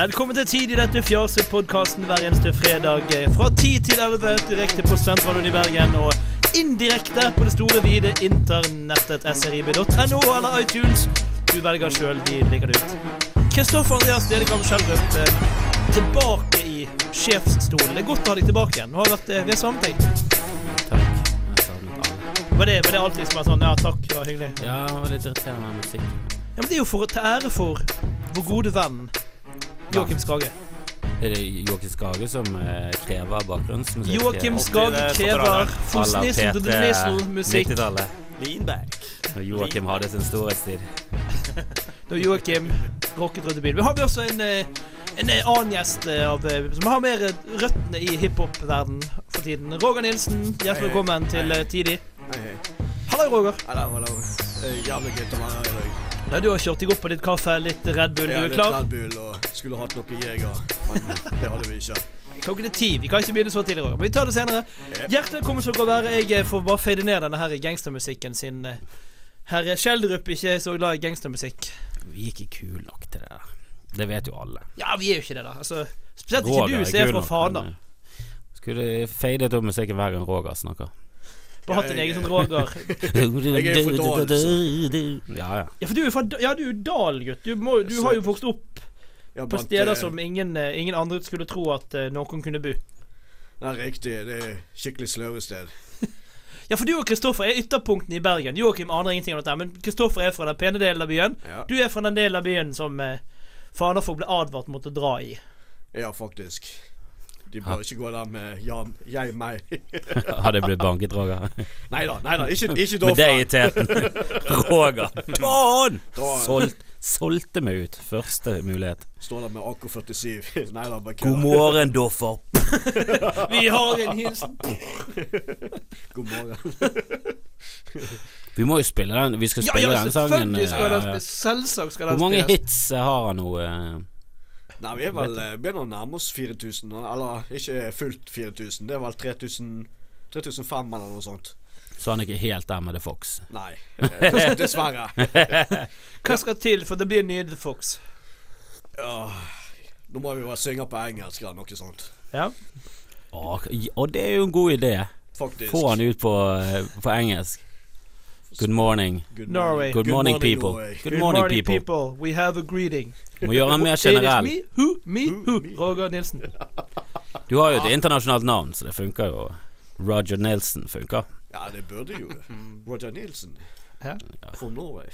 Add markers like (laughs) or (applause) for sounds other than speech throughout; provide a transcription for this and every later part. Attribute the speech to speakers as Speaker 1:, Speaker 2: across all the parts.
Speaker 1: Velkommen til Tid i dette fjasepodkasten hver eneste fredag eh, fra 10 til 11 direkte på Sentralen i Bergen og indirekte på det store, vide internettet srib.no eller iTunes. Du velger sjøl, vi ligger det ut. Kristoffer Andreas Dedekam Schjelderup eh, tilbake i sjefsstolen. Det er godt å ha deg tilbake igjen. Nå har vært, eh, vi har savnet.
Speaker 2: Takk. Jeg savnet alle.
Speaker 1: Var det, var det alltid som er sånn Ja, takk, det var hyggelig.
Speaker 2: Ja, det var litt irriterende musikk.
Speaker 1: Ja, men Det er jo for, til ære for vår gode venn Joakim Skage.
Speaker 2: Er det Joakim Skage som eh, krever bakgrunnsmusikk?
Speaker 1: Joakim Skage krever
Speaker 3: fotografer.
Speaker 2: à la
Speaker 1: Fosnissel til
Speaker 2: P3
Speaker 1: Nissel-musikk.
Speaker 2: 90-tallet.
Speaker 3: Lean back.
Speaker 2: Når Joakim hadde sin storhetstid. (laughs)
Speaker 1: Da Joakim rocket rundt i byen. Vi har også en, eh, en eh, annen gjest av, som har mer røttene i hiphop-verden for tiden. Roger Nilsen, hjertelig velkommen til Tidlig.
Speaker 4: Hei, hei.
Speaker 1: Hallo, Roger.
Speaker 4: Hallo, hallo. Jævlig gøy å være her i dag.
Speaker 1: Ja, du har kjørt deg opp på litt kaffe, litt Red Bull. Du
Speaker 4: klar?
Speaker 1: er
Speaker 4: litt? Red Bull og skulle hatt noe Jeger, men det hadde vi ikke.
Speaker 1: Klokken er ti. Vi kan ikke begynne så tidlig, Roger. Men vi tar det senere. Hjertelig velkommen skal dere være. Jeg eh, får bare fade ned denne her gangstermusikken sin. Herre Skjelderup ikke er så glad i gangstermusikk.
Speaker 2: Vi er ikke kule nok til det der. Det vet jo alle.
Speaker 1: Ja, vi er jo ikke det, da. Altså, spesielt ikke du som er fra Fana.
Speaker 2: eh, Skulle fadet opp musikken hver gang Roger snakker.
Speaker 1: Du har hatt en egen sånn Roger. (laughs)
Speaker 4: Jeg er fra Dal,
Speaker 2: Ja, ja.
Speaker 1: Ja, for du er fra Ja, du er Dal-gutt. Du, må- du har jo vokst opp
Speaker 4: Ja,
Speaker 1: på steder
Speaker 4: eh,
Speaker 1: som ingen, eh, ingen andre skulle tro at eh, noen kunne bo.
Speaker 4: Det er riktig. Det er skikkelig sløvested. (laughs)
Speaker 1: Ja, for du og Kristoffer er ytterpunktene i Bergen. Joakim aner ingenting om dette, men Kristoffer er fra den pene delen av byen.
Speaker 4: Ja,
Speaker 1: Du er fra den delen av byen som eh, folk ble advart mot å dra i.
Speaker 4: ja faktisk. De bør ikke gå der med Jan, jeg, meg. (laughs)
Speaker 2: Hadde jeg blitt banket, Roger? (laughs)
Speaker 4: Nei da, nei da. Ikke, ikke
Speaker 2: Med deg i teten. Roger.
Speaker 4: Don!
Speaker 2: Solgt, solgte meg ut. Første mulighet.
Speaker 4: Står der med AK-47. (laughs) Nei da, bare
Speaker 2: God morgen, Doffer.
Speaker 1: Vi har en hilsen.
Speaker 4: God morgen.
Speaker 2: Vi må jo spille den. Vi skal spille
Speaker 1: ja,
Speaker 2: den sangen.
Speaker 1: skal den
Speaker 2: eh.
Speaker 1: Selvsagt skal den
Speaker 2: Hvor mange
Speaker 1: spilles.
Speaker 2: hits har han nå?
Speaker 4: Nei, vi er vel eh, begynner å nærme oss 4000. Eller ikke fullt 4000. Det er vel 3500 eller noe sånt.
Speaker 2: Så han er ikke helt der med The Fox.
Speaker 4: Nei, eh, dessverre. (laughs)
Speaker 1: Hva skal til for det blir nye The Fox?
Speaker 4: Ja, nå må vi bare synge på engelsk eller noe sånt.
Speaker 1: Ja.
Speaker 2: Åh, og det er jo en god idé.
Speaker 4: Faktisk.
Speaker 2: Få han ut på, eh, på engelsk. Good morning.
Speaker 4: Good
Speaker 1: Norway.
Speaker 2: Good morning, people.
Speaker 4: Norway.
Speaker 2: Good morning, people.
Speaker 1: We have a greeting.
Speaker 2: Må gjøre den mer generell.
Speaker 1: me, who, me, who. Roger Nilsen.
Speaker 2: Du har jo et internasjonalt navn, så det funker jo. Roger Nilsen funker.
Speaker 4: Ja, det burde jo det. Roger Nilsen.
Speaker 1: Ja.
Speaker 4: From Norway.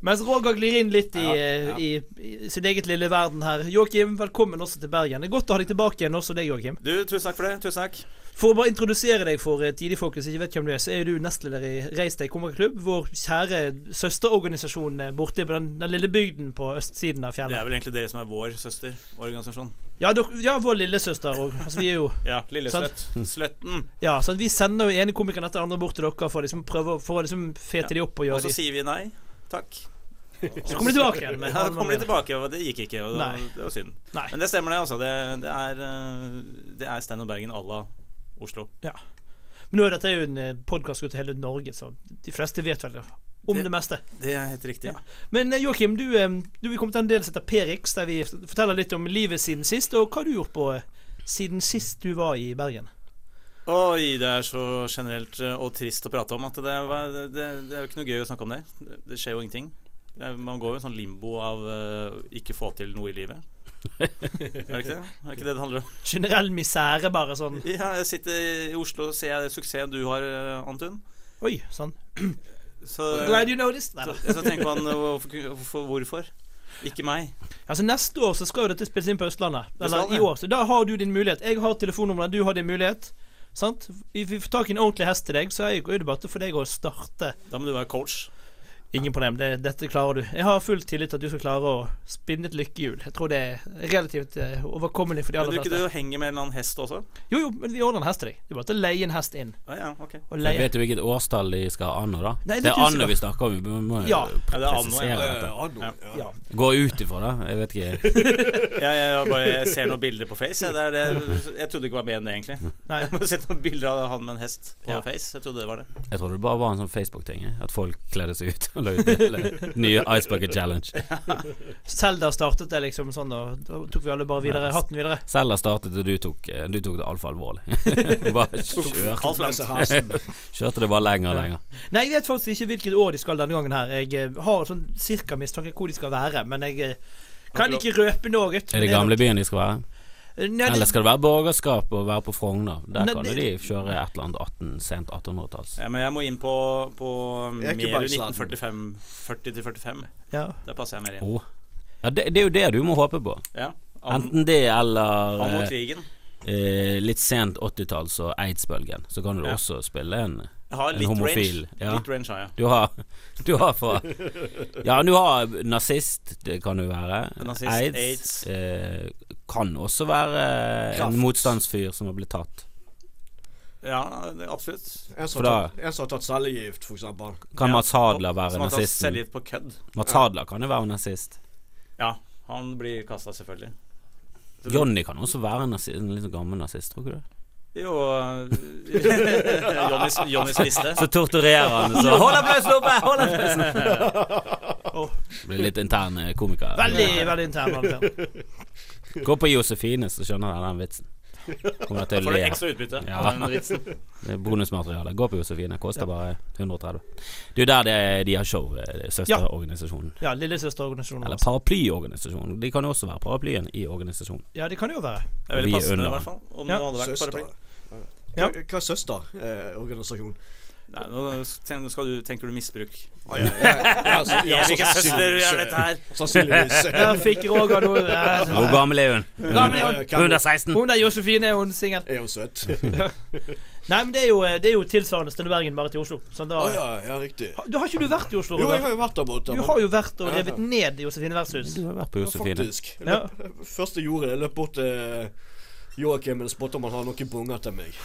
Speaker 1: Mens Roger glir inn litt i,
Speaker 4: Ja,
Speaker 1: eh,
Speaker 4: ja.
Speaker 1: i, i sin eget lille verden her. Joakim, velkommen også til Bergen. Det er godt å ha deg tilbake igjen, også deg, Joakim.
Speaker 3: Du, tusen takk for det. Tusen takk.
Speaker 1: For å bare introdusere deg for eh, tidligfolket som ikke vet hvem du er, så er du nestleder i Reis deg komikerklubb, vår kjære søsterorganisasjon eh, borte på den, den lille bygden på østsiden av
Speaker 3: Det er vel egentlig dere som er vår søsterorganisasjon.
Speaker 1: Ja, dere, ja, vår lillesøster òg. Altså, vi er jo (laughs)
Speaker 3: Ja, lillesløtt. Sløtten.
Speaker 1: Ja, så vi sender jo ene komikeren etter andre bort til dere for å liksom prøve for å liksom fete de opp og gjøre
Speaker 3: Og
Speaker 1: så
Speaker 3: sier vi nei. Takk.
Speaker 1: Så kommer de tilbake igjen.
Speaker 3: Ja, så kommer de tilbake, og det gikk ikke. Og det,
Speaker 1: Nei.
Speaker 3: det var synd.
Speaker 1: Nei.
Speaker 3: Men det stemmer, det. altså Det, det er, eh, det er Stein og Bergen à la Oslo.
Speaker 1: Men nå er dette jo en podkast til hele Norge, så de fleste vet vel om det,
Speaker 3: Det-
Speaker 1: meste.
Speaker 3: Det er helt riktig.
Speaker 1: Ja. Men eh, Joakim, du, eh, du er kommet til en del som heter Perix, der vi forteller litt om livet siden sist. Og hva har du gjort på eh, siden sist du var i Bergen?
Speaker 3: Oi, det er så generelt eh, og trist å prate om at det, var- det, det, det er jo ikke noe gøy å snakke om det. Det, det skjer jo ingenting. Man går jo i en sånn limbo av eh, ikke få til noe i livet. Er det ikke det? Er ikke det det handler om?
Speaker 1: Generell misere, bare sånn.
Speaker 3: Ja, jeg sitter i Oslo og ser suksessen du har, eh, Antun.
Speaker 1: Oi, sånn.
Speaker 3: Så,
Speaker 1: Glad you noticed. Nei,
Speaker 3: så, så tenker man eh, hvorfor, hvorfor? Ikke meg.
Speaker 1: Altså Neste år så skal jo dette spilles inn på Østlandet. Eller i år. Så da har du din mulighet. Jeg har telefonnummeret, du har din mulighet. Sant? Vi får tak i en ordentlig hest til deg, så er det bare for deg å starte.
Speaker 3: Da må du være coach.
Speaker 1: Ingen problem. Det, dette klarer du. Jeg har full tillit til at du skal klare å spinne et lykkehjul. Jeg tror det er relativt eh, overkommelig for de
Speaker 3: Men
Speaker 1: aller
Speaker 3: du ikke
Speaker 1: fleste.
Speaker 3: du henger med en eller annen hest også?
Speaker 1: Jo, jo, men vi ordner en hest til deg. Du bare leie en hest inn.
Speaker 3: Ah, ja, okay.
Speaker 1: Og
Speaker 2: Jeg vet jo hvilket årstall de skal ha anno, da.
Speaker 1: Nei, det
Speaker 2: det
Speaker 1: er
Speaker 2: anno vi snakker om. Vi må jo
Speaker 1: Ja.
Speaker 3: Ja, er
Speaker 2: presisere dette.
Speaker 3: Ja.
Speaker 4: ja.
Speaker 1: Ja.
Speaker 2: Gå ut ifra det. Jeg vet ikke. (laughs)
Speaker 3: Jeg, jeg, bare jeg ser noen bilder på Face. Jeg, det det, jeg trodde ikke det var mer enn det, egentlig.
Speaker 1: Nei.
Speaker 3: Jeg har sett noen bilder av han med en hest på
Speaker 1: Ja.
Speaker 3: Face. Jeg trodde det var det.
Speaker 2: Jeg trodde det bare var en sånn Facebook-ting. At folk kledde seg ut. Lagde Nye Ice Bucket Challenge. (laughs)
Speaker 1: Selda startet det liksom sånn, og da tok vi alle bare videre hatten videre.
Speaker 2: Selda startet, og du tok, eh, du tok det altfor alvorlig. (laughs) Du bare (laughs) kjørte. Kjørte det bare lenger og lenger.
Speaker 1: Nei, jeg vet faktisk ikke hvilket år de skal denne gangen her. Jeg eh, har sånn cirka mistanke hvor de skal være, men jeg eh, kan ikke røpe noe.
Speaker 2: Er det gamlebyen de skal være?
Speaker 1: Nei,
Speaker 2: Eller skal det være borgerskap og være på Frogner? Der
Speaker 1: Nei,
Speaker 2: kan
Speaker 1: det-
Speaker 2: jo de kjøre et eller annet 18, sent 1800-talls.
Speaker 3: Ja, men jeg må inn på, på Meru 1945. 40 til 45.
Speaker 1: ja.
Speaker 3: Der passer jeg mer inn.
Speaker 2: Oh. Ja, det, det er jo det du må håpe på.
Speaker 3: Ja. An,
Speaker 2: Enten det eller eh,
Speaker 3: krigen.
Speaker 2: eh, litt sent 80-talls og aids-bølgen. Så kan du
Speaker 3: Ja.
Speaker 2: også spille en
Speaker 3: Jeg har litt
Speaker 2: homofil,
Speaker 3: range.
Speaker 2: ja.
Speaker 3: Litt range ja.
Speaker 2: Du har, (laughs) du har fra Ja, du har nazist, det kan du være.
Speaker 3: Nazist,
Speaker 2: Aids.
Speaker 3: AIDS.
Speaker 2: Eh, kan også være
Speaker 4: Kraft.
Speaker 2: en motstandsfyr som har blitt tatt.
Speaker 3: Ja, absolutt.
Speaker 4: En som har tatt- tatt cellegift, for eksempel.
Speaker 2: Kan
Speaker 3: Ja,
Speaker 2: Mats Hadler være
Speaker 3: Som har tatt på kødd.
Speaker 2: Mats Hadler kan jo være nazist.
Speaker 3: Ja, han blir kasta, selvfølgelig. Så-
Speaker 2: Johnny kan også være en, nazist, en litt gammel nazist, tror ikke du?
Speaker 3: Jo (laughs) Johnnys, Johnnys liste.
Speaker 2: Så torturerer han, så Hold applausen oppe! Hold applausen! (laughs) Blir litt intern eh, komiker.
Speaker 1: Veldig, veldig intern.
Speaker 2: Gå på Josefine, så skjønner du den vitsen. Kommer jeg til å
Speaker 3: du
Speaker 2: le.
Speaker 3: ekstra utbytte
Speaker 2: Ja.
Speaker 3: av den?
Speaker 2: Det er bonusmateriale. Gå på Josefine. Koster bare 130. Det er jo der det, de har show, eh, søsterorganisasjonen.
Speaker 1: Ja, lillesøsterorganisasjonen
Speaker 2: Eller paraplyorganisasjonen. De kan jo også være paraplyen i organisasjonen.
Speaker 1: Ja, de kan jo være.
Speaker 3: Det er veldig passende, i hvert fall. Om
Speaker 1: Ja.
Speaker 3: det hadde vært
Speaker 4: Søster.
Speaker 3: paraply.
Speaker 1: Ja.
Speaker 4: Hva, hva er søsterorganisasjon?
Speaker 3: Nei, nå skal du, tenker du misbruk.
Speaker 4: Ah, ja, ja, ja, så- ja,
Speaker 3: så,
Speaker 4: ja, (laughs)
Speaker 3: er dette her?
Speaker 4: Sannsynligvis. (laughs)
Speaker 1: Der fikk Roger noe eh,
Speaker 2: Hvor gammel er hun?
Speaker 1: Er
Speaker 2: Under 16?
Speaker 1: Hun er Josefine er hun singel.
Speaker 4: Er hun søt? (laughs)
Speaker 1: Nei, men det er jo, eh, det er jo tilsvarende Stine Bergen, bare til Oslo. Sånn da,
Speaker 4: Å ja, ja, riktig.
Speaker 1: Ha- du, har ikke du vært i Oslo,
Speaker 4: Jo, jeg har jo vært der borte.
Speaker 1: Du har jo vært og
Speaker 4: Ja,
Speaker 1: revet
Speaker 4: ja.
Speaker 1: ned Josefine Versus.
Speaker 2: Du har vært på
Speaker 4: Ja,
Speaker 2: Josefine.
Speaker 4: faktisk.
Speaker 1: Ja.
Speaker 4: løp, Første jeg gjorde, jeg løp bort til Joakim og spurte om han hadde noen bunger til meg.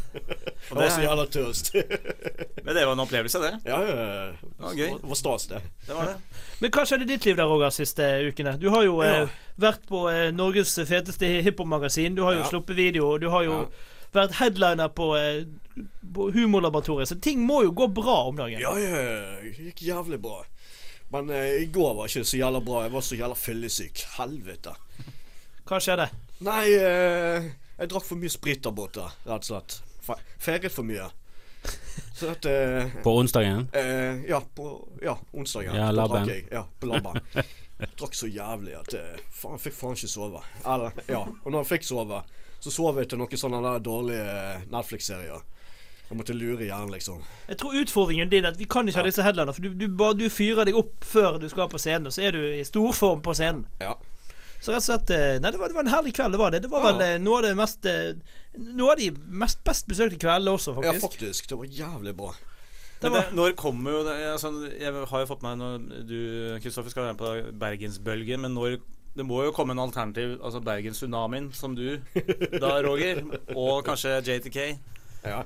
Speaker 4: (laughs) Jeg var så jævla tørst. (laughs)
Speaker 3: Men det var en opplevelse, det.
Speaker 4: Ja, ja.
Speaker 3: var gøy.
Speaker 4: Det var stas, det.
Speaker 3: Det var det.
Speaker 1: Men hva skjedde i ditt liv der, Roger, siste ukene? Du har jo eh, vært på eh, Norges feteste hiphop-magasin. Du har jo
Speaker 4: Ja.
Speaker 1: sluppet video. Du har jo
Speaker 4: Ja.
Speaker 1: vært headliner på, eh, Humorlaboratoriet. Så ting må jo gå bra om dagen.
Speaker 4: Ja, ja, det gikk jævlig bra. Men eh, i går var ikke så jævla bra. Jeg var så jævla fyllesyk. Helvete.
Speaker 1: Hva skjedde?
Speaker 4: Nei, eh, jeg drakk for mye sprit av båter, rett og slett. Fe- Feiret for mye. Så at eh,
Speaker 2: På onsdagen?
Speaker 4: eh, Ja, på ja, onsdagen.
Speaker 2: Ja, labben.
Speaker 4: drakk jeg. Ja, på labben. drakk så jævlig at eh, faen, jeg fikk faen ikke sove. Eller, ja. Og når jeg fikk sove, så sov jeg til noen sånne der dårlige eh, Netflix-serier. Jeg måtte lure hjernen, liksom.
Speaker 1: Jeg tror utfordringen din er at vi kan ikke ha disse headliner. For du, du, du fyrer deg opp før du skal på scenen, og så er du i storform på scenen.
Speaker 4: Ja.
Speaker 1: Så rett og slett eh, Nei, det var, det var en herlig kveld, det var det. Det var
Speaker 4: Ja.
Speaker 1: vel eh, noe av det mest eh, Noe av de mest best besøkte kveldene også, faktisk.
Speaker 4: ja,
Speaker 1: faktisk.
Speaker 4: Det var jævlig bra.
Speaker 1: Det var,
Speaker 3: det, når kommer jo det altså, Jeg har jo fått med når du, Kristoffer, skal være med på Bergensbølgen, men når det må jo komme en alternativ, altså Bergens-tsunamien, som du da, Roger, og kanskje JTK.
Speaker 4: Ja.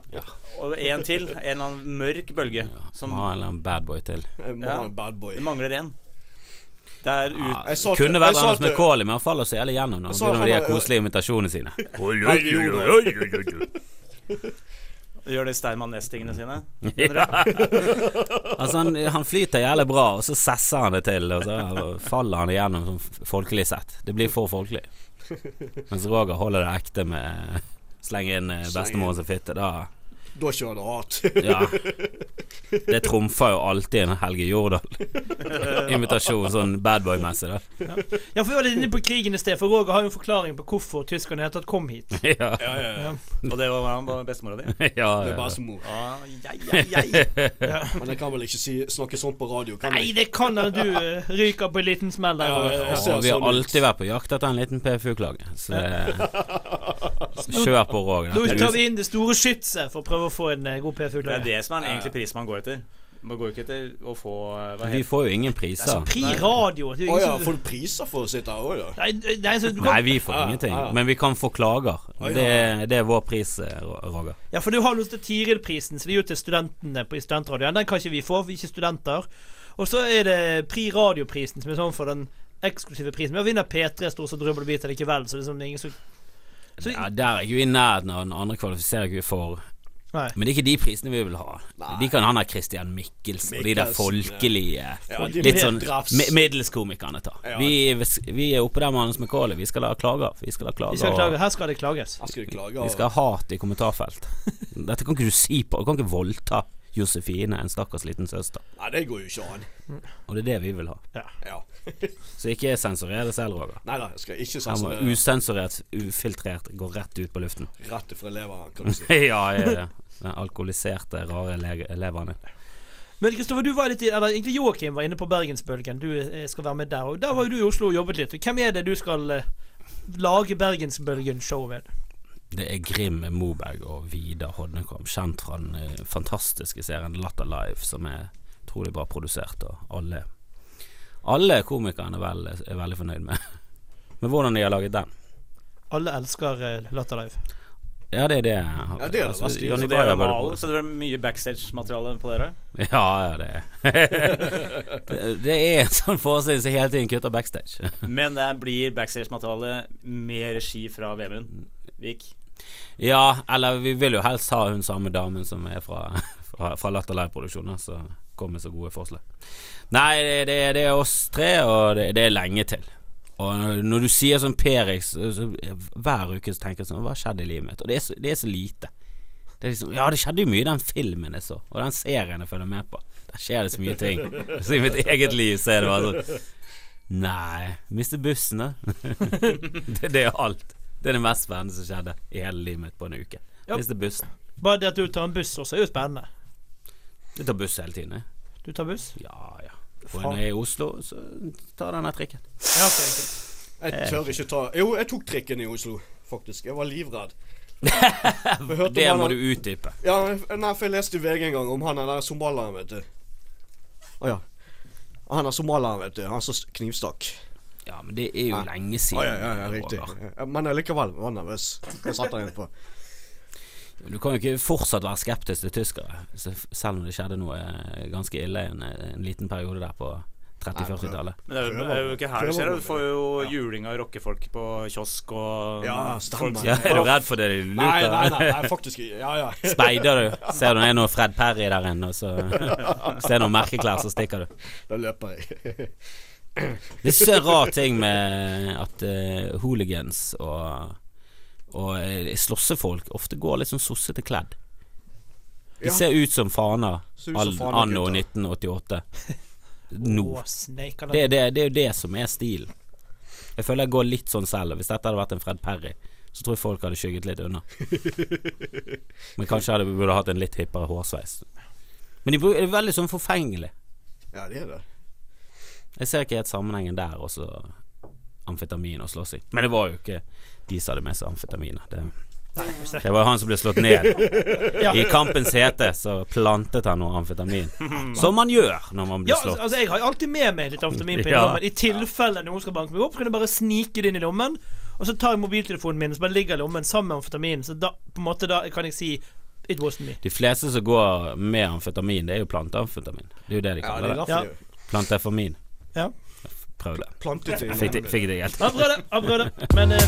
Speaker 3: Og en til. En eller annen mørk bølge. Som
Speaker 2: Må ha en eller annen badboy til.
Speaker 3: Ja.
Speaker 4: en bad boy.
Speaker 3: Det mangler én. Det er ut...
Speaker 2: Ja,
Speaker 4: Jeg sa
Speaker 2: kunne vært Anders McCauley, men han faller så jævlig gjennom når han begynner med de koselige invitasjonene sine.
Speaker 3: Gjør de Steinmann Næss-tingene sine. (laughs)
Speaker 2: Ja. Altså han, han flyter jævlig bra, og så sesser han det til, og så faller han igjennom sånn folkelig sett. Det blir for folkelig. (laughs) Mens Roger holder det ekte med Slenge inn bestemoren som fitte. Da
Speaker 4: Da kjører du hardt.
Speaker 2: Ja. Det trumfer jo alltid en Helge Jordal-invitasjon, (laughs) sånn badboy-messig, da.
Speaker 1: ja, for vi var litt inne på krigen i sted, for Roger har jo en forklaring på hvorfor tyskerne heter tatt 'kom hit'. (laughs)
Speaker 2: Ja.
Speaker 4: Ja, ja, ja.
Speaker 3: Og det var han var bestemora (laughs) di?
Speaker 2: Ja,
Speaker 4: Det er
Speaker 2: ja.
Speaker 4: bare som mor.
Speaker 3: Ah, ja, ja.
Speaker 1: Ja.
Speaker 4: Men jeg kan vel ikke si, snakke sånn på radio, kan
Speaker 1: Nei, det kan da du eh, ryker på en liten smell der.
Speaker 4: Ja, ja, ja.
Speaker 1: Ja.
Speaker 2: vi har
Speaker 4: sånn
Speaker 2: alltid vært på jakt etter en liten PFU-klage. Så Kjør på, Roger.
Speaker 1: Nå tar vi inn det store skytset for å prøve å få en god P4 til
Speaker 3: Det er det som er den egentlige prisen man går etter. Man går ikke etter å få eh, Hva
Speaker 2: Vi får jo ingen
Speaker 1: Altså,
Speaker 2: priser.
Speaker 1: pri radio det jo
Speaker 4: Å
Speaker 1: oh,
Speaker 4: ja, får du priser for å sitte her òg, da?
Speaker 1: Nei, nei, så
Speaker 2: Nei, vi får
Speaker 4: Ja,
Speaker 2: ingenting.
Speaker 4: ja, ja.
Speaker 2: Men vi kan få klager.
Speaker 4: ja.
Speaker 2: Det, det er vår pris, eh, Roger.
Speaker 1: ja, for du har noe til Tiril-prisen, som vi gir til studentene på i studentradioen. Den kan ikke vi få, vi er ikke studenter. Og så er det Pri radioprisen, som er sånn for den eksklusive prisen. Men vinner P3 stort sett rubbel likevel, så det er sånn det er ingen som så,
Speaker 2: Ja, der er ikke vi i nærheten av den andre kvalifiserer ikke vi for
Speaker 1: Nei.
Speaker 2: Men det er ikke de prisene vi vil ha.
Speaker 4: Nei.
Speaker 2: De kan han der Christian Mikkelsen og de der folkelige
Speaker 4: Ja, de
Speaker 2: Litt sånn Middelskomikerne middels komikerne ta.
Speaker 4: Ja.
Speaker 2: Vi, vi er oppe der med Anders McCauley. Vi skal ha klager. Vi skal ha klager.
Speaker 1: Vi skal klage. Her skal det klages.
Speaker 4: Skal klage.
Speaker 2: Vi skal ha hat i kommentarfelt. Dette kan ikke du si på. Du kan ikke voldta Josefine, en stakkars liten søster.
Speaker 4: Nei, det går jo ikke an.
Speaker 2: Og det er det vi vil ha.
Speaker 4: Ja. (laughs)
Speaker 2: Så ikke sensurer det selv, Roger.
Speaker 4: Nei da, jeg skal ikke
Speaker 2: Her må
Speaker 4: sensurere.
Speaker 2: usensurert, ufiltrert, gå rett ut på luften.
Speaker 4: Rett fra leveren, kan du si. (laughs)
Speaker 2: ja, ja, ja. Den alkoholiserte, rare leveren din.
Speaker 1: Men Kristoffer, du var litt i, eller egentlig Joakim var inne på Bergensbølgen. Du eh, skal være med der. Og der var jo du i Oslo og jobbet litt. Hvem er det du skal eh, lage Bergensbølgen-show med?
Speaker 2: Det er Grim Moberg og Vidar Hodnekvam, kjent fra den eh, fantastiske serien Latter Live, som er utrolig bra produsert, og alle Alle komikerne er, vel, er veldig fornøyd med, (laughs) med hvordan de har laget den.
Speaker 1: Alle elsker eh, Latter Live.
Speaker 2: Ja, det er det.
Speaker 4: Ja, det er det beste.
Speaker 2: Johnny
Speaker 3: Så det er
Speaker 2: produsere.
Speaker 3: så det er mye backstage-materiale på dere? (laughs)
Speaker 2: Ja, ja, det er (laughs) det, det er en sånn forestilling som hele tiden kutter backstage.
Speaker 3: Men det blir backstage-materiale med regi fra Vemund Vik.
Speaker 2: Ja, eller vi vil jo helst ha hun samme damen som er fra, fra, fra Latter Live-produksjoner, som kom med så gode forslag. Nei, det, det, det er oss tre, og det, det er lenge til. Og når- du sier sånn Perix så, Hver uke så tenker jeg sånn Hva skjedde i livet mitt? Og det er så, det er så lite. Det liksom, ja, det skjedde jo mye i den filmen jeg så, og den serien jeg følger med på. Der skjer det så mye ting. Så i mitt eget liv så er det bare sånn Nei, miste bussen, da. (laughs) det, det er alt. Det er det mest spennende som skjedde i hele livet mitt på en uke.
Speaker 1: Ja.
Speaker 2: Miste bussen.
Speaker 1: Bare det at du tar en buss også, er jo spennende.
Speaker 2: Du tar buss hele tiden, jeg.
Speaker 1: Du tar buss?
Speaker 2: Ja, ja. Og når jeg er i Oslo, så tar denne trikken.
Speaker 1: Ja, okay, okay.
Speaker 4: Jeg tør ikke ta Jo, jeg tok trikken i Oslo, faktisk. Jeg var livredd. (laughs)
Speaker 2: Det må du utdype.
Speaker 4: Ja, nei, for jeg leste i VG en gang om han der somalieren, vet du. Å ja. Han er somalieren, vet du. Han som knivstakk.
Speaker 2: Ja, men det er jo
Speaker 4: Ja.
Speaker 2: lenge
Speaker 4: siden.
Speaker 2: siden.
Speaker 4: ja, ja, ja, riktig. Ja, Men likevel var nervøs. Jeg satt der inne på.
Speaker 2: Du kan jo ikke fortsatt være skeptisk til tyskere, selv om det skjedde noe eh, ganske ille en, en liten periode der på 30-40-tallet.
Speaker 3: Men det er, jo, det er jo ikke her det skjer. Du får jo juling av rockefolk på kiosk og
Speaker 4: Ja, stemmer.
Speaker 2: Ja, er du redd for det de
Speaker 4: Nei, nei, nei, nei (laughs) faktisk ikke. Ja, ja.
Speaker 2: Speider du? Ser du det er noe Fred Perry der inne, og så (laughs) ser du noen merkeklær, så stikker du.
Speaker 4: Da løper jeg.
Speaker 2: Det er så rar ting med at uh, hooligans og, og eh, slåssefolk ofte går litt sånn sossete kledd. De
Speaker 4: Ja.
Speaker 2: ser ut som faner anno
Speaker 4: gutter.
Speaker 2: 1988. (laughs) Nå.
Speaker 1: Å,
Speaker 2: Det,
Speaker 1: er-
Speaker 2: det, det er det som er stilen. Jeg føler jeg går litt sånn selv. Hvis dette hadde vært en Fred Perry, så tror jeg folk hadde skygget litt unna. (laughs) Men kanskje hadde vi burde hatt en litt hippere hårsveis. Men de er veldig sånn forfengelig.
Speaker 4: Ja, det er det.
Speaker 2: Jeg ser ikke helt sammenhengen der og så amfetamin og slåssing. Men det var jo ikke de som hadde med seg amfetamin. Det, det var han som ble slått ned. I kampens hete så plantet han noe amfetamin. (laughs) Som man gjør når man blir
Speaker 1: Ja, altså,
Speaker 2: slått.
Speaker 1: altså Jeg har alltid med meg litt amfetamin på
Speaker 2: Ja.
Speaker 1: lommen. I tilfelle noen skal banke meg opp, så kan jeg bare snike det inn i lommen. Og så tar jeg mobiltelefonen min, og så bare ligger i lommen sammen med amfetamin. Så da på en måte da kan jeg si It wasn't me.
Speaker 2: De fleste som går med amfetamin, det er jo planteamfetamin. Det er jo det de
Speaker 4: Ja,
Speaker 2: kaller
Speaker 4: det er
Speaker 2: det.
Speaker 1: Ja.
Speaker 4: derfor
Speaker 2: Plantefamin.
Speaker 1: Ja.
Speaker 2: Prøv det. Fikk det, fikk det helt.
Speaker 1: Avbrød det, avbrød det. Men uh,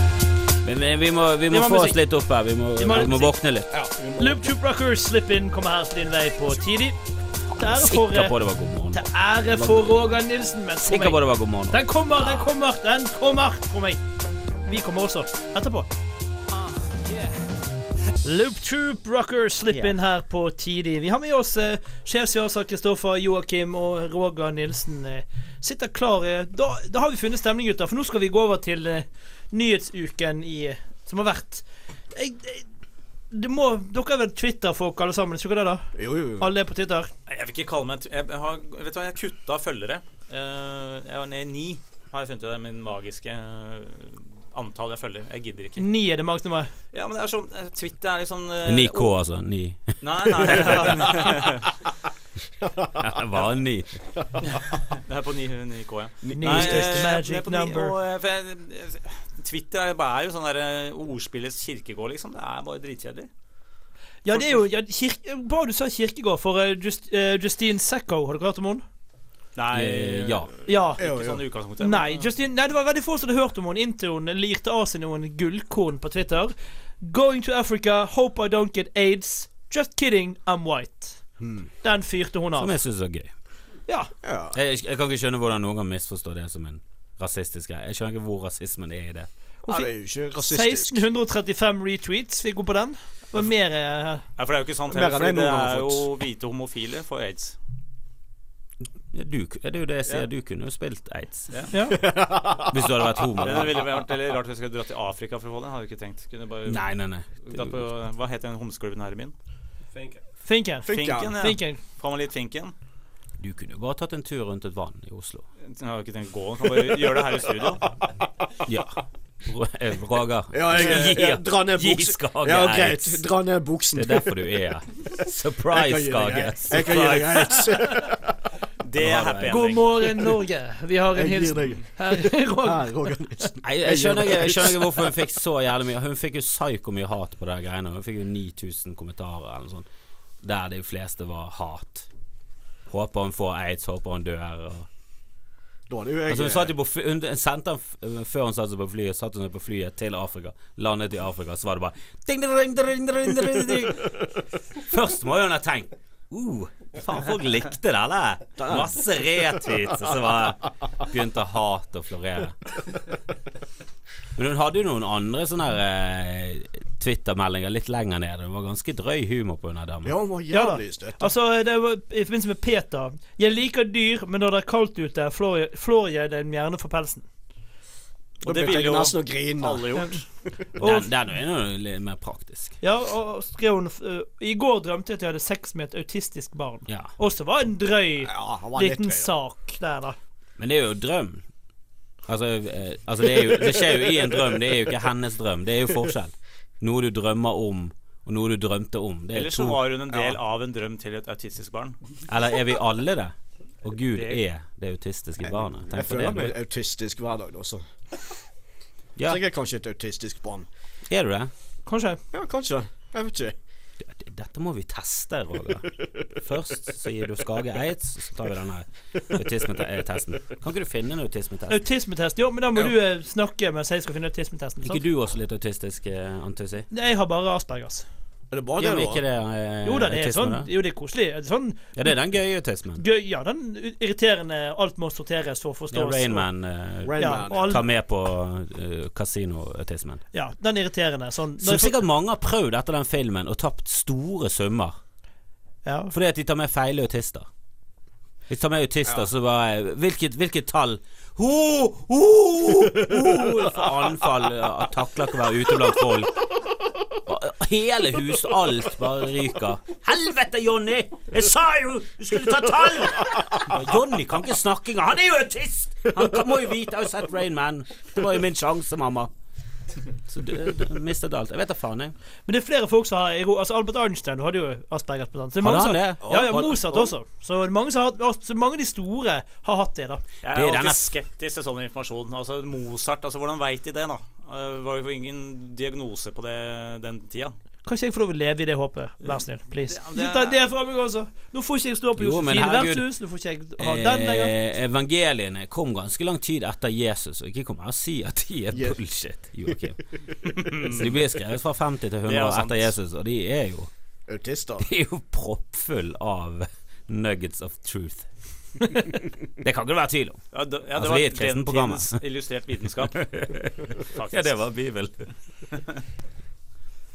Speaker 2: Men, vi, vi må, vi må
Speaker 1: Vi må
Speaker 2: få oss litt opp her. Vi må,
Speaker 1: Vi må
Speaker 2: vi må våkne litt.
Speaker 4: Ja,
Speaker 1: Loop Troop Rockers Slip In kommer her din vei på tidlig. Til ære for, eh,
Speaker 2: var god morgen.
Speaker 1: til ære for Roger Nilsen. Men
Speaker 2: Sikker på det var god morgen.
Speaker 1: den kommer, den kommer, den kommer. Tro meg. Vi kommer også etterpå. Loop Troop Rockers Slip In her på tidlig. Vi har med oss eh, sjefsjøser Kristoffer, Joakim og Roger Nilsen. Eh, sitter klar. Eh, da, da har vi funnet stemning, gutter. For nå skal vi gå over til uh, nyhetsuken i, som har vært. Jeg, jeg, det må, dere er vel Twitter-folk alle sammen? Ikke det, da?
Speaker 4: Jo, jo, jo.
Speaker 1: Alle er på Twitter?
Speaker 3: Jeg vil ikke kalle meg Jeg, har, vet du hva, jeg kutta følgere. Uh, jeg var nede i ni, har jeg funnet ut. Det er min magiske antall jeg følger. Jeg gidder ikke.
Speaker 1: Ni er det maksnummer.
Speaker 3: Ja, men det er sånn Twitter er litt sånn uh,
Speaker 2: 9K, altså. 9.
Speaker 3: Nei, nei.
Speaker 2: nei, 9. (laughs) (laughs)
Speaker 3: Det er på 9, 9K, ja. Nei,
Speaker 1: is just
Speaker 3: eh,
Speaker 1: the magic
Speaker 3: det er på ni,
Speaker 1: number.
Speaker 3: og, eh, for jeg, eh, Twitter er, bare, er jo sånn der eh, ordspillets kirkegård, liksom. Det er bare dritkjedelig.
Speaker 1: Ja, det er jo ja, kirke, Bra du sa kirkegård, for uh, Just, uh, Justine Sacco, har du hørt om henne?
Speaker 3: Nei,
Speaker 2: Eh, ja.
Speaker 1: Ja.
Speaker 3: Ikke sånn i.
Speaker 1: Nei, Justine, nei, det var veldig få som hadde hørt om henne inntil hun lirte av seg noen gullkorn på Twitter. Going to Africa, hope I don't get aids. Just kidding, I'm white.
Speaker 4: Hmm.
Speaker 1: Den fyrte hun av.
Speaker 2: Som jeg syns er gøy.
Speaker 1: Ja.
Speaker 2: Jeg, jeg kan ikke skjønne hvordan noen kan misforstå det som en rasistisk greie. Jeg skjønner ikke hvor rasismen er i det.
Speaker 4: Hun det er jo ikke rasistisk.
Speaker 1: 1635 retweets fikk hun på den. Det mer eh,
Speaker 3: Ja, for det er jo ikke sant
Speaker 4: Mer
Speaker 3: heller,
Speaker 4: enn
Speaker 3: det
Speaker 4: noen gang har
Speaker 3: er jo hvite homofile for aids.
Speaker 2: Ja, Du, det er jo det jeg sier.
Speaker 3: Ja.
Speaker 2: Du kunne jo spilt aids.
Speaker 1: Ja. (laughs)
Speaker 2: Hvis du hadde vært homo.
Speaker 3: Det ville vært veldig rart hvis jeg skulle dratt til Afrika for å få det. Hadde jeg ikke tenkt. Kunne bare
Speaker 2: Nei, nei, nei.
Speaker 3: dratt på, Hva het den homseklubben her i byen?
Speaker 1: Finken.
Speaker 4: Finken.
Speaker 3: Finken, ja. Fram med litt finken?
Speaker 2: Du kunne jo bare tatt en tur rundt et vann i Oslo.
Speaker 3: Jeg har ikke tenkt å gå. Kan bare gjøre det her i studio. (laughs)
Speaker 2: Ja. Eh, Roger.
Speaker 4: Ja, jeg, jeg, dra ned buksen. Ja, greit. Dra ned buksen.
Speaker 2: Det er derfor du er her. Surprise, Skage.
Speaker 4: Jeg kan gi deg aids. (laughs)
Speaker 3: Det er happy
Speaker 1: God morgen, Norge. Vi har en hilsen. Her, Roger.
Speaker 2: Jeg skjønner ikke hvorfor hun fikk så jævlig mye. Hun fikk jo psyko mye hat på de greiene. Hun fikk jo 9000 kommentarer eller noe sånt. Der de fleste var hat. Håper hun får aids, håper hun dør. Og.
Speaker 4: Jeg
Speaker 2: Altså Hun satt jo på fly, hun sendte han Før hun satte seg på flyet, satt hun på flyet til Afrika. Landet i Afrika, så var det bare ding, ding, ding. Først må hun ha tenkt Uh, faen, folk likte det, eller? Masse retweets. Og så var begynte hat å florere. Men hun hadde jo noen andre sånne her, eh, Twitter-meldinger litt lenger nede. Det var ganske drøy humor på hun der damen.
Speaker 4: Ja, hun var
Speaker 1: Ja
Speaker 4: jævlig støtt.
Speaker 1: Altså, det var i forbindelse med Peter. Jeg liker dyr, men når det er kaldt ute, flår jeg, flår jeg dem gjerne for pelsen.
Speaker 3: Og det ville jo
Speaker 4: nesten å grine.
Speaker 3: alle gjort. (laughs)
Speaker 2: Den, den er jo litt mer praktisk.
Speaker 1: ja, og skrev hun uh, I går drømte jeg at jeg hadde sex med et autistisk barn.
Speaker 2: Ja.
Speaker 1: Også var en drøy
Speaker 4: Ja, var
Speaker 1: liten
Speaker 4: drøy,
Speaker 1: sak der, da.
Speaker 2: Men det er jo drøm. Altså, eh, altså det, er jo, det skjer jo i en drøm. Det er jo ikke hennes drøm. Det er jo forskjell. Noe du drømmer om, og noe du drømte om. Det er
Speaker 3: Eller så
Speaker 2: to.
Speaker 3: var hun en del av en drøm til et autistisk barn.
Speaker 2: Eller er vi alle det? Og Gud er det autistiske barnet. Tenk jeg
Speaker 4: føler meg
Speaker 2: det.
Speaker 4: autistisk hver dag, da, så.
Speaker 2: Ja,
Speaker 4: Så jeg er kanskje et autistisk barn.
Speaker 2: er du det?
Speaker 1: Kanskje.
Speaker 4: Ja, kanskje. Jeg vet ikke.
Speaker 2: Dette må vi teste, Roger. Først så gir du Skage aids, så tar vi denne autismetesten. Kan ikke du finne en autismetest?
Speaker 1: Autismetest. Jo, men da må du eh, snakke mens jeg skal finne autismetesten.
Speaker 2: Ikke
Speaker 1: sant?
Speaker 2: du også litt autistisk, eh, Antussi?
Speaker 1: Jeg har bare Aspergers.
Speaker 4: Er det bare
Speaker 2: Ja,
Speaker 4: det,
Speaker 2: ikke
Speaker 4: da?
Speaker 2: det eh,
Speaker 1: Jo da, det er
Speaker 2: autisme,
Speaker 1: sånn
Speaker 2: da?
Speaker 1: Jo, det er koselig. Det sånn
Speaker 2: Ja, det er den gøye autismen.
Speaker 1: gøy Ja, den irriterende Alt må sorteres for å
Speaker 2: Ja,
Speaker 1: forstås.
Speaker 2: Rainman eh,
Speaker 4: Rain
Speaker 1: Ja, all,
Speaker 2: tar med på uh, kasinoautismen.
Speaker 1: ja, den irriterende. Sånn
Speaker 2: Som sikkert mange har prøvd etter den filmen og tapt store summer.
Speaker 1: ja.
Speaker 2: Fordi at de tar med feile autister. De tar med autister så bare Hvilket, hvilket tall? Ho, ho, ho, (laughs) anfall. ja, Takler ikke å være ute blant folk. Hele huset, alt bare ryker. Helvete, Jonny! Jeg sa jo du skulle ta tall! Jonny kan ikke snakke engang. Han er jo autist! Han kan, må jo vite. Jeg har jo sett Rain Man. Det var jo min sjanse, mamma. Så du, du mistet alt. Jeg vet da faen, jeg.
Speaker 1: Men det er flere folk som har Altså Albert Einstein hadde jo Aspergers. På. Så det mange som-
Speaker 2: det?
Speaker 1: Ja, ja, Mozart også. Så mange, som har, så mange av de store har hatt det, da.
Speaker 3: Jeg
Speaker 2: Det er denne-
Speaker 3: alltid skeptisk til sånn informasjon. Altså Mozart, altså hvordan veit de det, da? Det var jo ingen diagnose på det den tida.
Speaker 1: Kanskje jeg får lov å leve i det håpet. Vær snill, please.
Speaker 3: Det- det-
Speaker 1: det fra meg også. Nå får ikke jeg stå på
Speaker 2: Jo, men
Speaker 1: Josefine
Speaker 2: herregud.
Speaker 1: vertshus. Nå får ikke jeg ha den lenger.
Speaker 2: Eh, evangeliene kom ganske lang tid etter Jesus, og ikke kom her og si at de er
Speaker 4: Yes.
Speaker 2: bullshit, Joakim. Så de blir skrevet fra 50 til 100
Speaker 3: er
Speaker 2: år etter Jesus, og de er jo,
Speaker 4: Autister.
Speaker 2: de er jo proppfull av nuggets of truth. (laughs) Det kan ikke det være tvil om.
Speaker 3: Ja, det, ja,
Speaker 2: Altså,
Speaker 3: det
Speaker 2: er
Speaker 3: var den tidens illustrert vitenskap. (laughs) (laughs)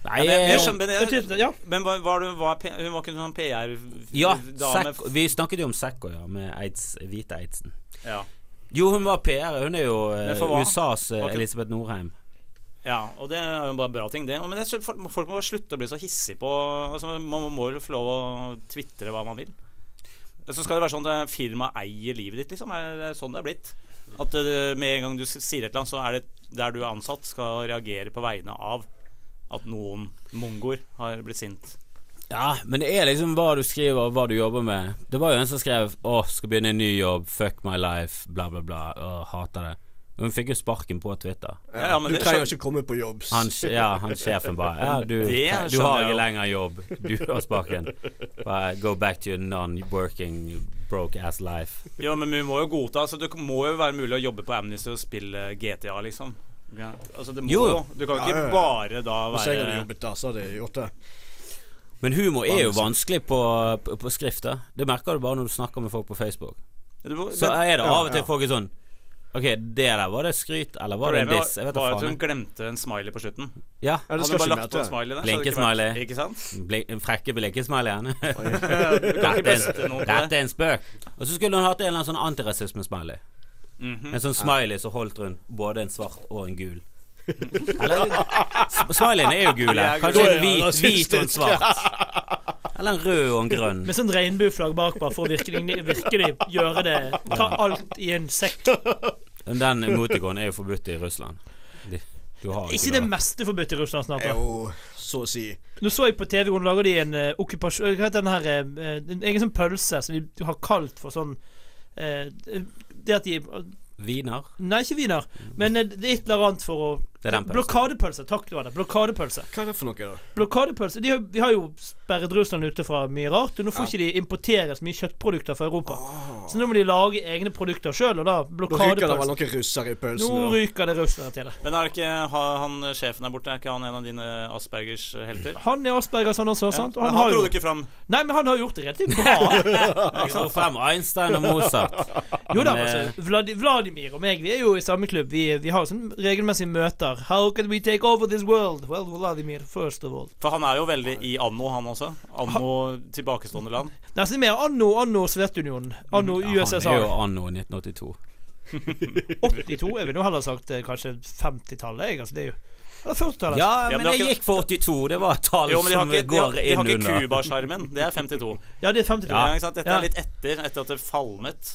Speaker 2: Nei,
Speaker 3: Ja, det jeg, skjønner, men, jeg,
Speaker 1: Ja.
Speaker 3: men var, var var, hun var ikke sånn PR-dame?
Speaker 2: sekk, vi snakket jo om Sekko, ja, med Eids, hvite Eidsen.
Speaker 3: Ja.
Speaker 2: Jo, hun var PR. Hun er jo eh? USAs eh, Elisabeth Norheim.
Speaker 3: ja, og det er jo bare bra ting, det. Men det, folk folk må bare slutte å bli så hissige på altså, Man må jo få lov å tvitre hva man vil. Så skal det være sånn at firmaet eier livet ditt, liksom. Er det sånn det er blitt? At eh, med en gang du sier et eller annet, så er det der du er ansatt, skal reagere på vegne av at noen mongoer har blitt sint.
Speaker 2: Ja, men det er liksom hva du skriver og hva du jobber med. Det var jo en som skrev 'Å, skal begynne en ny jobb. Fuck my life', bla, bla, bla. Å, hater det. Hun fikk jo sparken på Twitter.
Speaker 3: Ja, ja, men
Speaker 4: du trenger ikke komme på jobb.
Speaker 2: Han, ja, han sjefen bare 'Ja, du, du har ikke lenger jobb. Du har sparken'. Bare go back to your non-working broke ass life.
Speaker 3: Ja, men vi må jo godta altså, Det må jo være mulig å jobbe på Amnesty og spille GTA, liksom. Ja. Altså, det må
Speaker 2: Jo.
Speaker 3: Du kan ikke
Speaker 4: ja, ja.
Speaker 3: bare da
Speaker 4: Hvis jeg hadde
Speaker 3: være
Speaker 4: jobbet der, så hadde jeg gjort det.
Speaker 2: Men humor er jo vanskelig på, på, på skrift. Det merker du bare når du snakker med folk på Facebook. Så er det av og til folk er sånn Ok, det der, var det skryt, eller var det en diss? Jeg vet
Speaker 3: var at hun glemte en smiley på slutten.
Speaker 2: Ja.
Speaker 4: Ja, det
Speaker 3: Hadde bare lagt på en smiley der,
Speaker 2: Blinkesmiley.
Speaker 3: ikke Ikke sant?
Speaker 2: Blink, en frekke
Speaker 3: blinkesmileyene. (laughs)
Speaker 2: Dette, er en- er spøk. Og så skulle hun hatt en eller annen sånn antirasismesmiley.
Speaker 3: Mm -hmm.
Speaker 2: En sånn smiley som holdt rundt både en svart og en gul. Eller Smileyen er jo gule. Kanskje en hvit, hvit og en svart. (laughs) Eller en rød og en grønn.
Speaker 1: Med sånn regnbueflagg bakpå for å virkelig, virkelig gjøre det Ta alt i en sekk.
Speaker 2: Den emoticon er jo forbudt i Russland. De, du har
Speaker 1: Ikke det meste forbudt i Russland snart.
Speaker 4: Jo, så å si.
Speaker 1: Nå så jeg på TV hvor lager de en uh, okkupasjon Hva heter den her uh, En egen sånn pølse som de har kalt for sånn uh, Det at de
Speaker 2: Viner.
Speaker 1: Nei, ikke wiener, men eh, det er et eller annet for å
Speaker 2: Det er den pølsen.
Speaker 1: Blokadepølse. Takk, det var det. Blokadepølse.
Speaker 4: Hva er det for noe, da?
Speaker 1: Blokadepølse de har, Vi har jo sperret Russland ute fra mye rart, og nå får ikke de importere så mye kjøttprodukter fra Europa. Så nå må de lage egne produkter sjøl, og da
Speaker 4: Da ryker det vel
Speaker 1: blokadepølse.
Speaker 4: noen russere i
Speaker 1: Nå
Speaker 4: pølsen. da.
Speaker 1: ryker det russere til det.
Speaker 3: Men er det ikke ha- han sjefen der borte, er ikke han en av dine Aspergers helter?
Speaker 1: Han er Aspergers, han også, sant? Og
Speaker 3: Men
Speaker 1: han har
Speaker 3: han
Speaker 1: jo
Speaker 3: dro du ikke fram.
Speaker 1: Nei, men han har gjort det relativt bra.
Speaker 2: Jeg får frem Einstein og Mozart.
Speaker 1: Jo da,
Speaker 2: Men,
Speaker 1: altså, Vlad Vladimir og meg, vi er jo i samme klubb. Vi, vi har sånn regelmessige møter. How can we take over this world? Well, Vladimir, first of all.
Speaker 3: For han er jo veldig i anno, han også. Anno tilbakestående land.
Speaker 1: Nesten det er mer anno, anno Sovjetunionen. Anno
Speaker 2: Ja, han er jo anno 1982.
Speaker 1: 82, er vi nå heller sagt eh, kanskje 50-tallet, jeg. Altså, det er jo Eller 40-tallet.
Speaker 2: Ja,
Speaker 3: Ja, men
Speaker 2: jeg
Speaker 3: ikke-
Speaker 2: gikk for 82. Det var et tall
Speaker 3: Jo, men de har
Speaker 2: som
Speaker 3: ikke, de har,
Speaker 2: går
Speaker 3: de har
Speaker 2: inn
Speaker 3: ikke. Cuba-skjermen. Det er 52.
Speaker 1: Ja, det er 52.
Speaker 3: Ja. ikke sant? Dette
Speaker 1: Ja.
Speaker 3: er litt etter, etter at det falmet.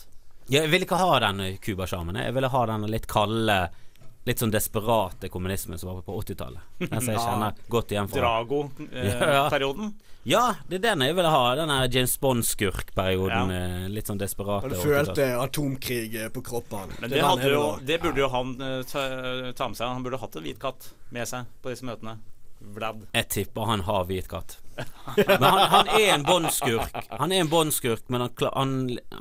Speaker 2: Ja, jeg ville ikke ha den Cuba-sjarmen. Jeg ville ha den litt kalde, litt sånn desperate kommunismen som var på 80-tallet. (laughs) Den som jeg kjenner godt igjen fra. (laughs) Ja.
Speaker 3: Drago-perioden.
Speaker 2: ja, det er den jeg ville ha. Den James Bond-skurk-perioden. eh, Litt sånn desperate.
Speaker 4: Du
Speaker 2: 80-tallet.
Speaker 4: følte atomkrig eh, på kroppen.
Speaker 3: Men
Speaker 4: Det
Speaker 3: det, hadde jo, det burde jo han eh, ta, ta med seg. Han burde hatt en hvit katt med seg på disse møtene. Vlad.
Speaker 2: Jeg tipper han har hvit katt. Men han, han er en Bond-skurk. Han er en Bond-skurk, men han, han,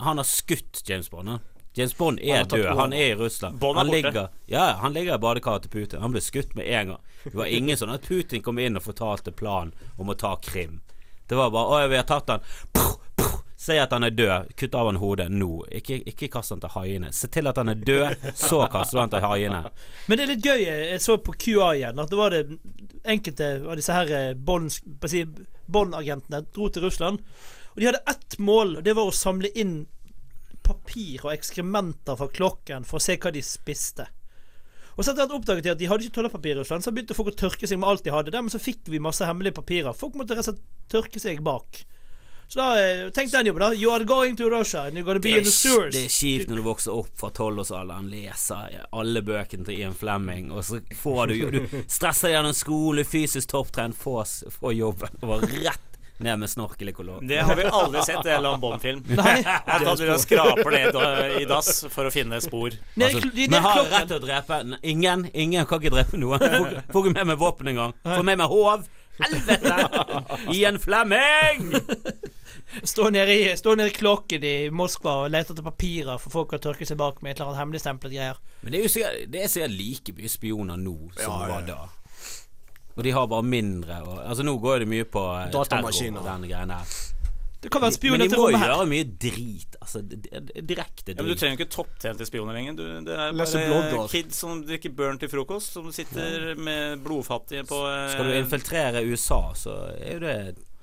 Speaker 2: han har skutt James Bond. James Bond er
Speaker 4: han
Speaker 2: død. Han er i Russland.
Speaker 3: Bond er
Speaker 2: han
Speaker 3: borte.
Speaker 2: ligger Ja, han ligger i badekaret til Putin. Han ble skutt med en gang. Det var ingen sånn at Putin kom inn og fortalte planen om å ta Krim. Det var bare 'Å, vi har tatt han'. Puh, puh. Si at han er død. Kutt av han hodet nå. Ikke, ikke kast han til haiene. Se til at han er død, så kaster du han til haiene.
Speaker 1: Men det er litt gøy. Jeg så på QA igjen at det var det enkelte av disse her eh, Bond-agentene dro til Russland. Og de hadde ett mål, og det var å samle inn papir og ekskrementer fra klokken for å se hva de spiste. Og så etter hvert oppdaget de at de hadde ikke toalettpapir i Russland, så begynte folk å tørke seg med alt de hadde. Dermed så fikk vi masse hemmelige papirer. Folk måtte rett og slett tørke seg bak. Så da eh, tenk den jobben, da. You are going to Russia and you're gonna be in the
Speaker 2: er,
Speaker 1: sewers.
Speaker 2: det er kjipt når du vokser opp fra tolvårsalderen, leser alle bøkene til Ian Flemming, og så får du Du stresser gjennom skole, fysisk topptrent, får, får jobben, og var rett ned med snorkel i kolonn.
Speaker 3: Det har vi aldri sett i en eller annen Bond-film.
Speaker 1: Nei.
Speaker 3: At da du skraper ned i dass for å finne spor.
Speaker 2: Altså,
Speaker 1: i
Speaker 2: men har
Speaker 1: klokken.
Speaker 2: rett til å drepe Ingen. Ingen kan ikke drepe noen. Får ikke- med meg våpen engang. Får med meg håv. Helvete! (laughs) en Flemming! (laughs)
Speaker 1: Stå nede, i, stå nede i klokken i Moskva og lete etter papirer for folk å tørke seg bak med et eller annet hemmeligstemplet greier.
Speaker 2: Men det er jo sikkert, det er sikkert like mye spioner nå som
Speaker 4: Ja, ja,
Speaker 2: var da. Og de har bare mindre og, Altså Nå går det mye på eh,
Speaker 4: Datamaskiner.
Speaker 2: terror, den greien her.
Speaker 1: Det kan være spioner
Speaker 2: de
Speaker 1: til
Speaker 2: må
Speaker 1: Men
Speaker 2: jo
Speaker 1: må
Speaker 2: gjøre mye drit. Altså direkte drit.
Speaker 3: Ja, men Du trenger jo ikke topptjente spioner lenger. Du, det er bare kids som drikker burn til frokost, som sitter med blodfattige på eh,
Speaker 2: Skal du infiltrere USA, så er jo det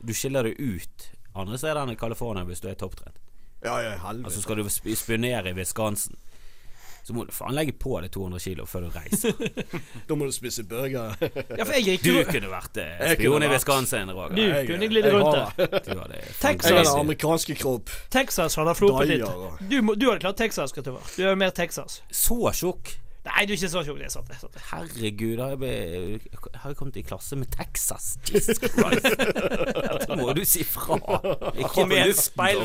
Speaker 2: Du skiller deg ut andre steder enn i California hvis du er topptrent.
Speaker 4: Ja, ja, helvete.
Speaker 2: Altså Skal du spionere i Wisconsin, så må du faen legge på deg 200 kilo før du reiser. (laughs)
Speaker 4: Da må du spise burger.
Speaker 1: Ja, for jeg gikk
Speaker 2: Du kunne vært eh, spion i
Speaker 4: Wisconsin,
Speaker 2: Wisconsin,
Speaker 1: Du
Speaker 4: Jeg-
Speaker 1: kunne
Speaker 4: glidd
Speaker 1: rundt der.
Speaker 2: Du hadde
Speaker 1: Texas.
Speaker 4: Jeg har den amerikanske kropp.
Speaker 1: Texas hadde floppet litt. Du, må- du hadde klart Texas, Kristoffer. Du er mer Texas.
Speaker 2: Så tjukk.
Speaker 1: Nei, du er ikke så tjukk. Det er sant. Det er sant.
Speaker 2: Herregud, har jeg, be, har jeg kommet i klasse med Texas? Jesus Christ. (laughs) Dette må du si fra. Ikke
Speaker 3: Kom
Speaker 2: på
Speaker 3: igjen,
Speaker 2: luften,
Speaker 3: speil!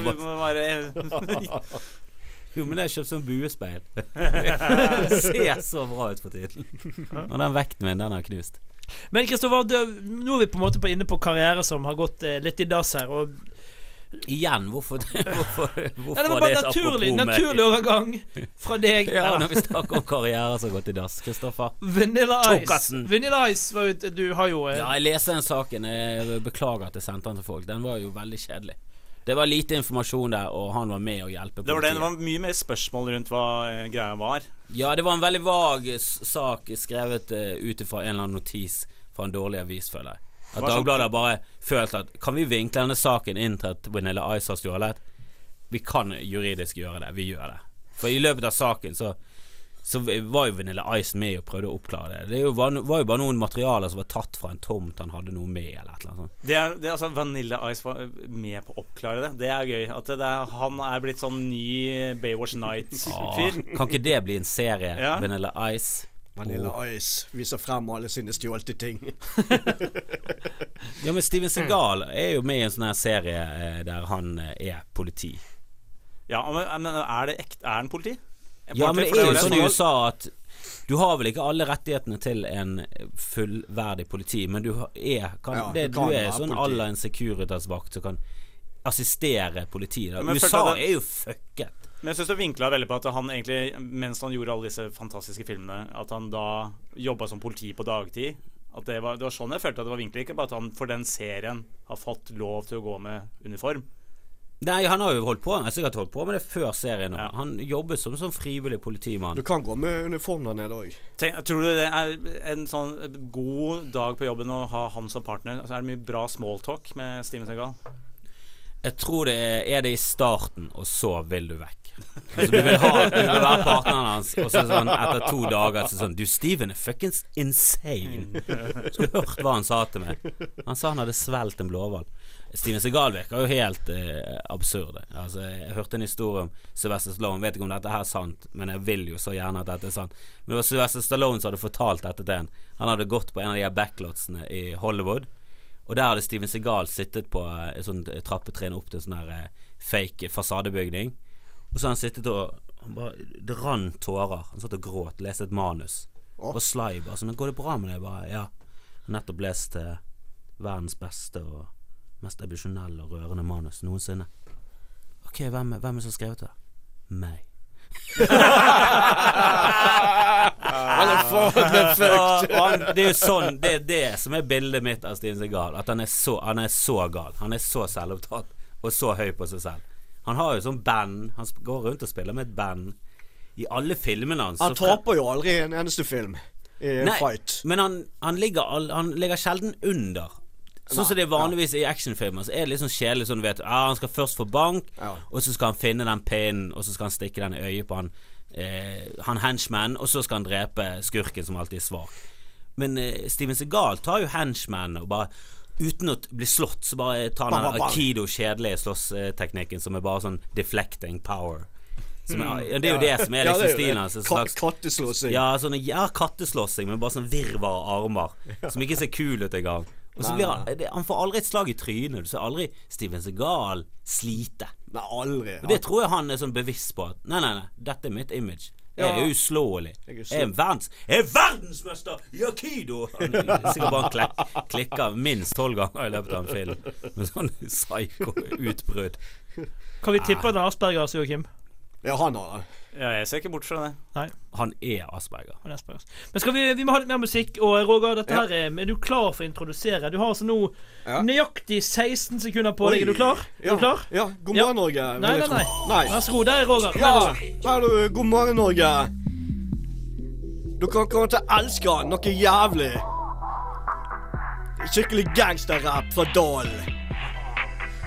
Speaker 3: (laughs)
Speaker 2: Jo, men jeg har kjøpt sånn buespeil. (laughs) Det ser så bra ut for tiden. Og den vekten min, den har knust.
Speaker 1: Men Kristoffer, nå er vi på en måte på inne på karriere som har gått eh, litt i dass her. Og
Speaker 2: Igjen, hvorfor (laughs) Hvorfor, hvorfor
Speaker 1: Ja, det var
Speaker 2: er
Speaker 1: bare
Speaker 2: et
Speaker 1: naturlig, naturlig overgang fra deg.
Speaker 2: Ja, når vi snakker om karriere som har gått i dass, Kristoffer.
Speaker 1: Vanilla Ice. Vanilla Ice var jo Du har jo eh,
Speaker 2: Ja, jeg leste den saken. Jeg beklager at jeg sendte den til folk. Den var jo veldig kjedelig. Det var lite informasjon der, og han var med å hjelpe
Speaker 3: Det var, det, det var mye mer spørsmål rundt hva eh, greia var.
Speaker 2: Ja, det var en veldig vag sak skrevet uh, ut ifra en eller annen notis fra en dårlig avis, føler jeg. At Dagbladet har bare følt at Kan vi vinkle denne saken inn til at Vanilla Ice har stjålet? Vi kan juridisk gjøre det. Vi gjør det. For i løpet av saken så så var jo Vanilla Ice med og prøvde å oppklare det. Det jo, var, var jo bare noen materialer som var tatt fra en tomt han hadde noe med, eller et eller annet sånt.
Speaker 3: Det er, det er altså Vanilla Ice var eh, med på å oppklare det. Det er gøy. At det er, han er blitt sånn ny Baywatch Night-fyr.
Speaker 2: kan ikke det bli en serie?
Speaker 3: Ja.
Speaker 2: Vanilla Ice?
Speaker 4: Vanilla Ice viser frem alle sine stjålte ting. (laughs)
Speaker 2: Ja, men Steven Segal er jo med i en sånn her serie eh, der han eh, er politi.
Speaker 3: Ja, men, men er det ekte Er han politi?
Speaker 2: Ja, men det er jo sånn i USA at du har vel ikke alle rettighetene til en fullverdig politi, men du er kan,
Speaker 4: Ja,
Speaker 2: det,
Speaker 4: du
Speaker 2: Du
Speaker 4: kan
Speaker 2: er sånn à la en Securitas-vakt som kan assistere politiet. da.
Speaker 3: Men
Speaker 2: USA
Speaker 3: det-
Speaker 2: er jo fucket.
Speaker 3: Men jeg syns du vinkla veldig på at han egentlig, mens han gjorde alle disse fantastiske filmene, at han da jobba som politi på dagtid. At det var, det var sånn jeg følte at det var vinklet. Ikke bare at han for den serien har fått lov til å gå med uniform.
Speaker 2: Nei, han har jo holdt på Han har sikkert holdt på med det før serien.
Speaker 3: Ja.
Speaker 2: Han jobbet som sånn frivillig politimann.
Speaker 4: Du kan gå med uniform der nede òg.
Speaker 3: Tror du det er en sånn god dag på jobben å ha han som partner? Altså, er det mye bra smalltalk med Steven Segal?
Speaker 2: Jeg tror det er, er det i starten, og så vil du vekk. Altså, du vil ha Du vil være partneren hans, og så sånn etter to dager så sånn Du, Steven er fuckings insane. Skulle hørt hva han sa til meg. Han sa han hadde svelget en blåhval. Steven Segal virker jo helt eh, absurd. Altså, jeg hørte en historie om Sylvester Stallone. Vet ikke om dette her er sant, men jeg vil jo så gjerne at dette er sant. Men det var Sylvester Stallone som hadde fortalt dette til en. Han hadde gått på en av de her backlotsene i Hollywood. Og der hadde Steven Segal sittet på eh, et sånt trappetrinn opp til en sånn her eh, fake fasadebygning. Og så har han sittet og han bare, Det rant tårer. Han satt og gråt, leste et manus.
Speaker 4: Oh.
Speaker 2: Og Sly bare sånn 'Går det bra med deg?' Jeg bare Ja. Nettopp lest eh, verdens beste og mest ebisjonelle og rørende manus noensinne. Ok, hvem, hvem er det som har skrevet det? Meg.
Speaker 4: Han
Speaker 2: det er jo sånn Det er det som er bildet mitt av Steven Segal. At han er så, han er så gal. Han er så selvopptatt og så høy på seg selv. Han har jo sånn band. Han går rundt og spiller med et band. I alle filmene hans.
Speaker 4: Han taper jo aldri en eneste film i
Speaker 2: Nei,
Speaker 4: fight.
Speaker 2: Men han, han, ligger, han ligger sjelden under. Sånn som det er vanligvis i actionfilmer. Så er det litt sånn kjedelig sånn du vet ah, Han skal først få bank,
Speaker 4: Ja.
Speaker 2: og så skal han finne den pinnen, og så skal han stikke den i øyet på han eh, Han henchman, og så skal han drepe skurken som alltid er svak. Men eh, Steven Segal tar jo henchman og bare Uten å bli slått, så bare tar han den
Speaker 4: bang, bang.
Speaker 2: Akido kjedelige slåssteknikken som er bare sånn deflecting power. Som er, ja, det er jo det som er (laughs) liksom
Speaker 4: det er
Speaker 2: stilen hans. Altså,
Speaker 4: Ka- Katteslåssing.
Speaker 2: ja, sånn, ja, katteslåssing, men bare sånn virvar av armer. (laughs) Som ikke ser kul ut engang. Og så blir han Han får aldri et slag i trynet. Du ser aldri Steven Segal slite.
Speaker 4: Nei, aldri.
Speaker 2: Og det tror jeg han er sånn bevisst på. At nei, nei, nei, dette er mitt image. Jeg er uslåelig.
Speaker 4: Jeg er
Speaker 2: er verdens Jeg er verdensmester i akido! (laughs) Han sikkert bare klek, klikker minst tolv ganger i løpet av en film. Med sånn psycho-utbrudd.
Speaker 1: Kan vi tippe at det er Aspergers, Joakim?
Speaker 4: Ja, han har det.
Speaker 3: Ja, jeg ser ikke bort fra det.
Speaker 1: Nei,
Speaker 2: Han er Asperger.
Speaker 1: han er Asperger. Men skal vi, vi må ha litt mer musikk. Og Roger, dette
Speaker 4: Ja.
Speaker 1: her er, er du klar for å introdusere? Du har altså nå
Speaker 4: Ja.
Speaker 1: nøyaktig 16 sekunder på deg. Er du
Speaker 4: klar?
Speaker 1: klar? Er
Speaker 4: Ja.
Speaker 1: du klar?
Speaker 4: Ja. God
Speaker 1: Ja.
Speaker 4: morgen, Norge.
Speaker 1: Nei, Nei,
Speaker 4: nei,
Speaker 1: nei. Vær så god. Der er Roger. Er
Speaker 4: Ja,
Speaker 1: Roger.
Speaker 4: her er du. God morgen, Norge. Du kan komme til å elske noe jævlig. Skikkelig gangsterrap fra Dalen.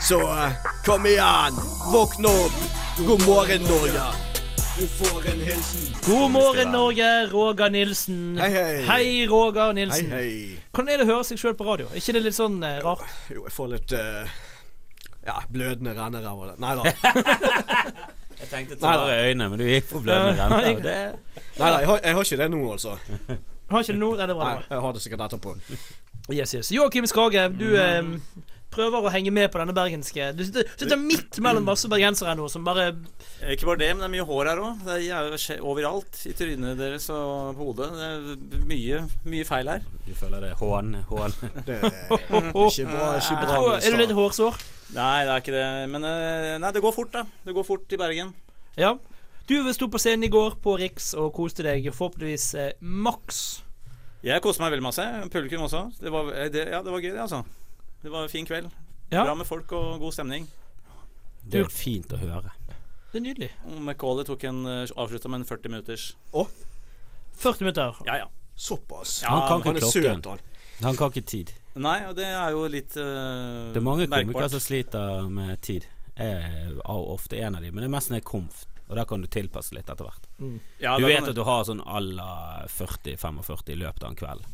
Speaker 4: Så eh, kom igjen. Våkn opp. God morgen, Norge. Du får en hilsen.
Speaker 1: God morgen, Norge. Roger Nilsen.
Speaker 4: Hei, hei.
Speaker 1: Hei, Roger
Speaker 4: Hei,
Speaker 1: Nilsen.
Speaker 4: hei.
Speaker 1: Hvordan er det å høre seg sjøl på radio? Er ikke det litt sånn eh, rart?
Speaker 4: Jo, jeg får litt eh, Ja, blødende renner av det. Nei da.
Speaker 2: Jeg tenkte
Speaker 4: til
Speaker 2: tårer i øynene, men du gikk på blødende
Speaker 1: Ja,
Speaker 2: renter.
Speaker 1: jeg-
Speaker 2: Det
Speaker 4: Nei, da, jeg har, jeg har ikke det nå, altså.
Speaker 1: Har ikke det nå? Nei, det er bra.
Speaker 4: Nei, jeg har det sikkert etterpå.
Speaker 1: Yes, yes. Joakim Skage, du, eh, prøver å henge med på denne bergenske Du sitter, sitter midt mellom masse bergensere nå som bare
Speaker 3: Ikke bare det, men det er mye hår her òg. Det er overalt. I trynet deres og på hodet. Det er mye, mye feil her.
Speaker 2: Du føler det hån, hån. (laughs)
Speaker 4: Det er ikke bra. Ikke bra
Speaker 1: Er du litt hårsår?
Speaker 3: Nei, det er ikke det. Men eh, nei, det går fort, da. Det går fort i Bergen.
Speaker 1: Ja. Du sto på scenen i går på Riks og koste deg forhåpentligvis eh, maks.
Speaker 3: Jeg koste meg veldig masse. Publikum også. Det var, eh, det, ja, det var gøy, det, altså. Det var en fin kveld.
Speaker 1: Ja.
Speaker 3: Bra med folk og god stemning.
Speaker 2: Det er fint å høre.
Speaker 1: Det er nydelig.
Speaker 3: McCauley tok en uh, avslutta med en 40 minutters.
Speaker 1: 40 minutter.
Speaker 3: Ja, ja.
Speaker 4: Såpass.
Speaker 3: Ja,
Speaker 2: Han kan ikke klokken.
Speaker 4: søt, han.
Speaker 2: Kan ikke tid.
Speaker 3: Nei, og det er jo litt uh,
Speaker 2: Det er mange komikere som sliter med tid. Jeg er ofte en av dem, men det er mest når jeg er komf. Og der kan du tilpasse litt etter hvert.
Speaker 3: ja,
Speaker 2: Du vet at du har sånn à la 40-45 i løpet av en kveld.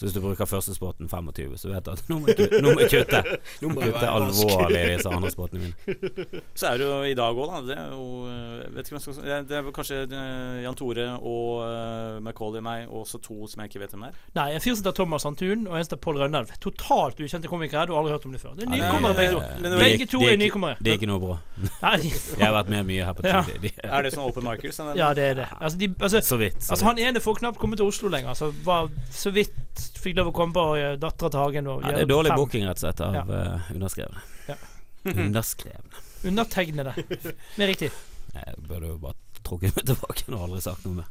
Speaker 2: Så hvis du bruker første spotten 25, så vet du at nå må jeg kutte. Nå må jeg kutte,
Speaker 4: Nå må jeg
Speaker 2: kutte alvorlig i disse andre spottene mine.
Speaker 3: Så er det jo i dag òg, da. Det er jo eh, vet ikke hvem skal, det er- kanskje eh, Jan Tore og uh, og meg, og også to som jeg ikke vet hvem er.
Speaker 1: Nei, en fyr som heter Thomas Santun, og en som heter Pål Rønnelv. Totalt ukjente komikere. Du har aldri hørt om dem før. Det er nykommere, begge to.
Speaker 3: Men
Speaker 2: det
Speaker 3: det-
Speaker 1: Begge to er nykommere.
Speaker 2: Det er ikke noe bra.
Speaker 1: Nei, (laughs)
Speaker 2: Jeg har vært med mye her på
Speaker 1: Ja.
Speaker 2: tid. De,
Speaker 3: Er det sånn open micers?
Speaker 1: ja, det er det. Altså, de, altså,
Speaker 2: så vidt. Så
Speaker 1: altså. Han ene får knapt komme til Oslo lenger. Så var så vidt fikk lov å komme på uh, Dattera til Hagen. Og
Speaker 2: Ja, det er dårlig booking, rett og slett, av
Speaker 1: Ja.
Speaker 2: uh, underskrevne.
Speaker 1: Ja. (laughs)
Speaker 2: Underskrevne.
Speaker 1: Undertegnede. Mer riktig.
Speaker 2: Jeg burde jo bare trukket meg tilbake og aldri sagt noe mer.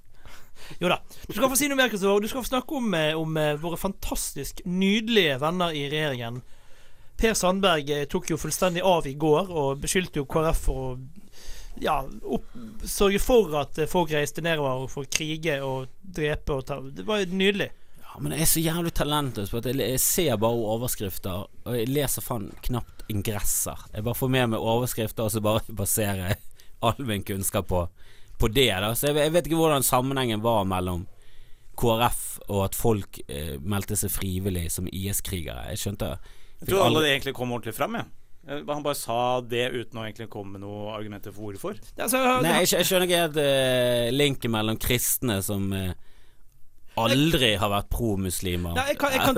Speaker 1: Jo da. Du skal få si noe mer, Kristoffer. Du skal få snakke om, eh, om eh, våre fantastisk nydelige venner i regjeringen. Per Sandberg eh, tok jo fullstendig av i går og beskyldte jo KrF for å ja, opp, sørge for at eh, folk reiste nedover for å krige og drepe og ta Det var jo nydelig.
Speaker 2: Ja, men jeg er så jævlig talentløs på at jeg, jeg ser bare overskrifter, og jeg leser faen knapt ingresser. Jeg bare får med meg overskrifter, og så bare (laughs) baserer jeg all min kunnskap på, på det. da Så jeg, jeg vet ikke hvordan sammenhengen var mellom KrF og at folk eh, meldte seg frivillig som IS-krigere. Jeg skjønte
Speaker 3: Jeg tror alle det egentlig kom ordentlig frem, jeg. Ja. Han bare sa det uten å egentlig komme med noen argumenter for hvorfor.
Speaker 1: Altså,
Speaker 2: Nei, jeg, jeg skjønner ikke helt eh, linken mellom kristne som eh, aldri har vært pro-muslimer.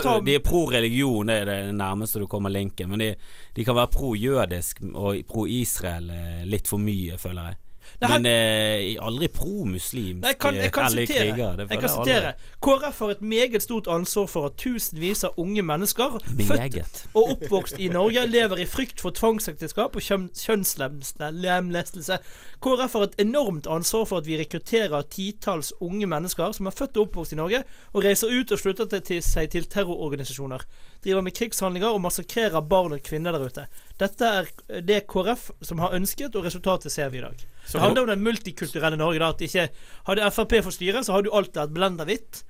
Speaker 1: Ta-
Speaker 2: De er pro-religion, det er det nærmeste du kommer linken. Men de, de kan være pro-jødisk og pro-Israel eh, litt for mye, føler jeg.
Speaker 1: Her-
Speaker 2: Men eh, aldri pro-muslimsk
Speaker 1: eller jeg jeg kan sitere.
Speaker 2: kriger.
Speaker 1: Jeg kan sitere. KrF har et meget stort ansvar for at tusenvis av unge mennesker født og oppvokst i Norge lever i frykt for tvangsekteskap og kjønn- kjønnslemlestelse. KrF har et enormt ansvar for at vi rekrutterer titalls unge mennesker som er født og oppvokst i Norge, og reiser ut og slutter til seg til terrororganisasjoner. Driver med krigshandlinger og massakrerer barn og kvinner der ute. Dette er det KrF som har ønsket, og resultatet ser vi i dag.
Speaker 3: Så
Speaker 1: Det handler om det multikulturelle Norge. da, at ikke Hadde Frp fått styre, så hadde jo alt vært blenda hvitt.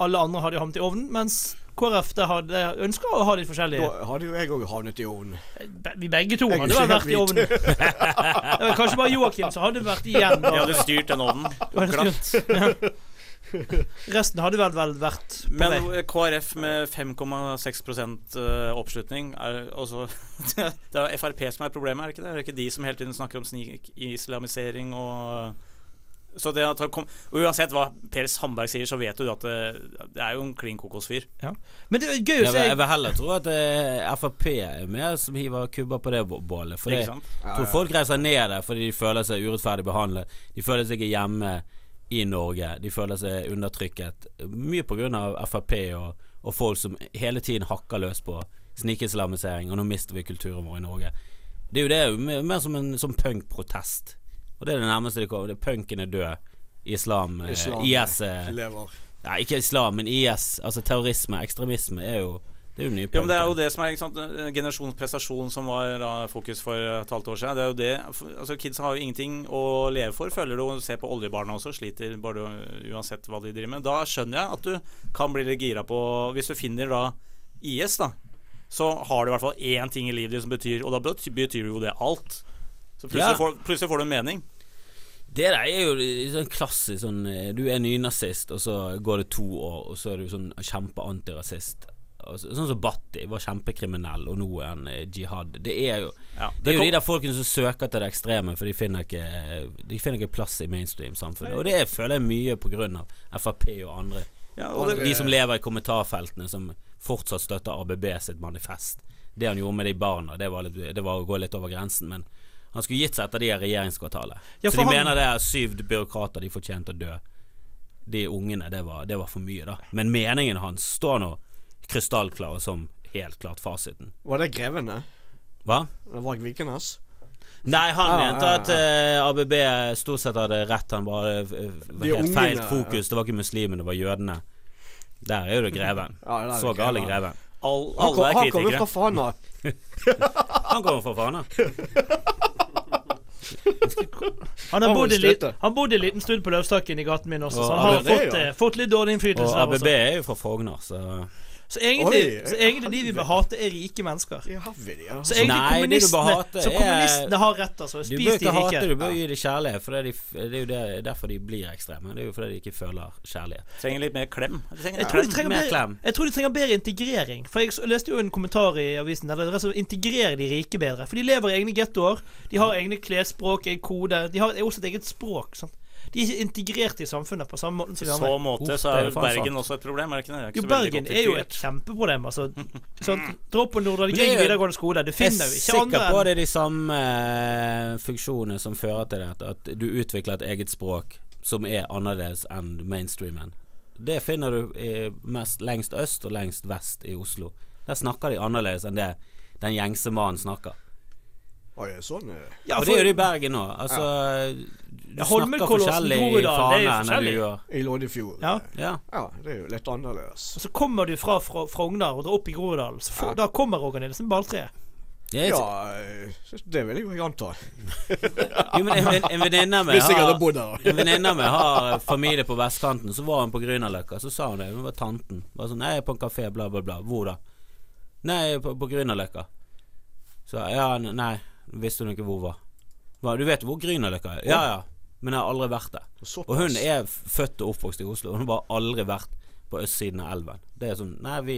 Speaker 1: Alle andre hadde jo havnet i ovnen, mens KrF det hadde ønska å ha litt forskjellige
Speaker 4: Da hadde jo jeg òg havnet i ovnen.
Speaker 1: Be- Vi begge to
Speaker 4: Jeg
Speaker 1: hadde vært, vært i ovnen. (laughs) Det var kanskje bare Joakim som hadde vært igjen.
Speaker 3: Da.
Speaker 1: Da.
Speaker 3: hadde styrt den ovnen. Glatt.
Speaker 1: Ja. (laughs) Resten hadde vel, vel vært på
Speaker 3: Men
Speaker 1: vei.
Speaker 3: KrF med 5,6 eh, oppslutning er også (laughs) Det er Frp som er problemet, er det ikke det? Er det ikke de som hele tiden snakker om snikislamisering og så det at han kom, og Uansett hva Per Sandberg sier, så vet du at det, det er jo en klin kokosfyr.
Speaker 1: Men det er gøy å
Speaker 2: se jeg vil heller tro at eh, Frp er med som hiver kubber på det bålet. For? Jeg tror folk reiser ned der fordi de føler seg urettferdig behandlet. De føler seg ikke hjemme i Norge. De føler seg undertrykket. Mye av Frp og, og folk som hele tiden hakker løs på snikislamisering, og nå mister vi kulturen vår i Norge. Det er jo det, mer- mer som en som punkprotest. Og det er det nærmeste de kommer. Det Punken er død. Islam, eh,
Speaker 4: Islam
Speaker 2: IS eh,
Speaker 4: lever.
Speaker 2: Nei, ikke islam, men IS. Altså terrorisme, ekstremisme, er jo Det er jo
Speaker 3: Ja, Det er jo det som er sant? eh, prestasjon som var da, fokus for et halvt år siden. Det er jo det, altså Kids har jo ingenting å leve for, føler du. Og se på oljebarna også, sliter bare uansett hva de driver med. Da skjønner jeg at du kan bli litt gira på Hvis du finner da IS, da, så har du i hvert fall én ting i livet ditt som betyr Og da betyr jo det alt. Så plutselig,
Speaker 2: Ja.
Speaker 3: får, plutselig får du en mening.
Speaker 2: Det der er jo sånn klassisk sånn eh, Du er nynazist, og så går det to år, og så er du sånn kjempeantirasist. Og Sånn som Bhatti var kjempekriminell, og nå er han eh, jihad. Det er jo
Speaker 3: Ja,
Speaker 2: Det er jo de der folkene som søker til det ekstreme, for de finner ikke De finner ikke plass i mainstream-samfunnet. Og det føler jeg mye på grunn av Frp og andre.
Speaker 3: ja, og det,
Speaker 2: De som lever i kommentarfeltene, som fortsatt støtter ABB sitt manifest. det han gjorde med de barna, det var, litt, det var å gå litt over grensen. Men han skulle gitt seg etter de regjeringskvartalet.
Speaker 1: Ja,
Speaker 2: så de
Speaker 1: han-
Speaker 2: mener det er syv byråkrater de fortjente å dø. De ungene, det var, det var for mye, da. Men meningen hans står nå krystallklar som helt klart fasiten.
Speaker 4: Var det grevene?
Speaker 2: Hva?
Speaker 4: Det var Vikenes?
Speaker 2: Nei, han
Speaker 4: ah,
Speaker 2: mente
Speaker 4: ja,
Speaker 2: at eh, ABB stort sett hadde rett. Han bare eh, var helt feil fokus. Det var ikke muslimene, det var jødene. Der er jo det greven. (laughs)
Speaker 4: Ja, det
Speaker 2: Så gal er
Speaker 4: Greven.
Speaker 3: All,
Speaker 4: Han, kom,
Speaker 3: alle er
Speaker 4: han kommer
Speaker 3: kritikere.
Speaker 4: fra Fana. (laughs)
Speaker 2: Han kommer fra Fana. (laughs)
Speaker 1: Han har bodd en, liten stund på Løvstakken i gaten min også, så han har fått,
Speaker 4: ja.
Speaker 1: eh, fått litt dårlig innflytelse Og
Speaker 2: ABB er jo fra Frogner, så
Speaker 1: Så egentlig,
Speaker 4: Oi,
Speaker 1: så egentlig de vi bør hate, er rike mennesker.
Speaker 4: Det, ja.
Speaker 1: Så egentlig
Speaker 2: Nei,
Speaker 1: kommunistene
Speaker 2: hate
Speaker 1: Så
Speaker 2: er-
Speaker 1: kommunistene har rett, altså.
Speaker 2: Du
Speaker 1: Spis
Speaker 2: bør
Speaker 1: de
Speaker 2: ikke hate, du bør gi dem kjærlighet. For det er, de, det er jo det, derfor de blir ekstreme. Det er jo fordi de ikke føler kjærlighet.
Speaker 3: Trenger litt mer klem. Trenger
Speaker 1: Jeg tror, trenger
Speaker 2: Mer klem.
Speaker 1: jeg tror de trenger bedre integrering. For Jeg leste jo en kommentar i avisen der det er integrerer de rike bedre. For de lever i egne gettoer. De har egne klesspråk, egen kode. De har også et eget språk. Sant? De er ikke integrert i samfunnet på samme måte som
Speaker 3: I
Speaker 1: de
Speaker 3: så
Speaker 1: andre.
Speaker 3: måte så
Speaker 2: er
Speaker 3: er
Speaker 2: faen
Speaker 3: Bergen
Speaker 2: sant.
Speaker 3: også et problem, er det ikke det? ikke
Speaker 1: Jo, Bergen er jo et kjempeproblem. Altså, (laughs) sånn, Dra på videregående
Speaker 2: skole, det finner
Speaker 1: vi
Speaker 2: jo-
Speaker 1: andre.
Speaker 2: Jeg er sikker på det er de samme eh, funksjonene som fører til det. At du utvikler et eget språk som er annerledes enn mainstreamen. Det finner du i mest lengst øst og lengst vest i Oslo. Der snakker de annerledes enn det den gjengse mannen snakker.
Speaker 4: Oi, sånn eh.
Speaker 1: ja,
Speaker 2: og det
Speaker 1: gjør
Speaker 2: er jo det i Bergen òg. Altså, du snakker forskjellig i Fana enn du gjør.
Speaker 4: I Loddefjord.
Speaker 1: Ja.
Speaker 2: Ja.
Speaker 4: ja, det er jo litt annerledes.
Speaker 1: Og så kommer du fra Fro- Frogner og drar opp i Groruddalen. Så får- Da kommer Roger Nilsen Balltre.
Speaker 2: Det er,
Speaker 4: Ja, det vil jeg jo anta.
Speaker 2: jo, men en, en venninne med
Speaker 4: Hvis jeg hadde
Speaker 2: har
Speaker 4: bodd der.
Speaker 2: En venninne med har familie på vestkanten. Så var hun på Grünerløkka. Så sa hun det. Hun var tanten. Bare sånn 'Nei, jeg er på en kafé, bla, bla, bla'. Hvor da? 'Nei, jeg er på, på Grünerløkka'. Så ja, n- nei. Visste hun ikke hvor var. Hva, du vet hvor Grünerløkka er? Ja, ja. Men jeg har aldri vært der. Og hun er født og oppvokst i Oslo. Hun har bare aldri vært på østsiden av elven. Det er sånn Nei, vi,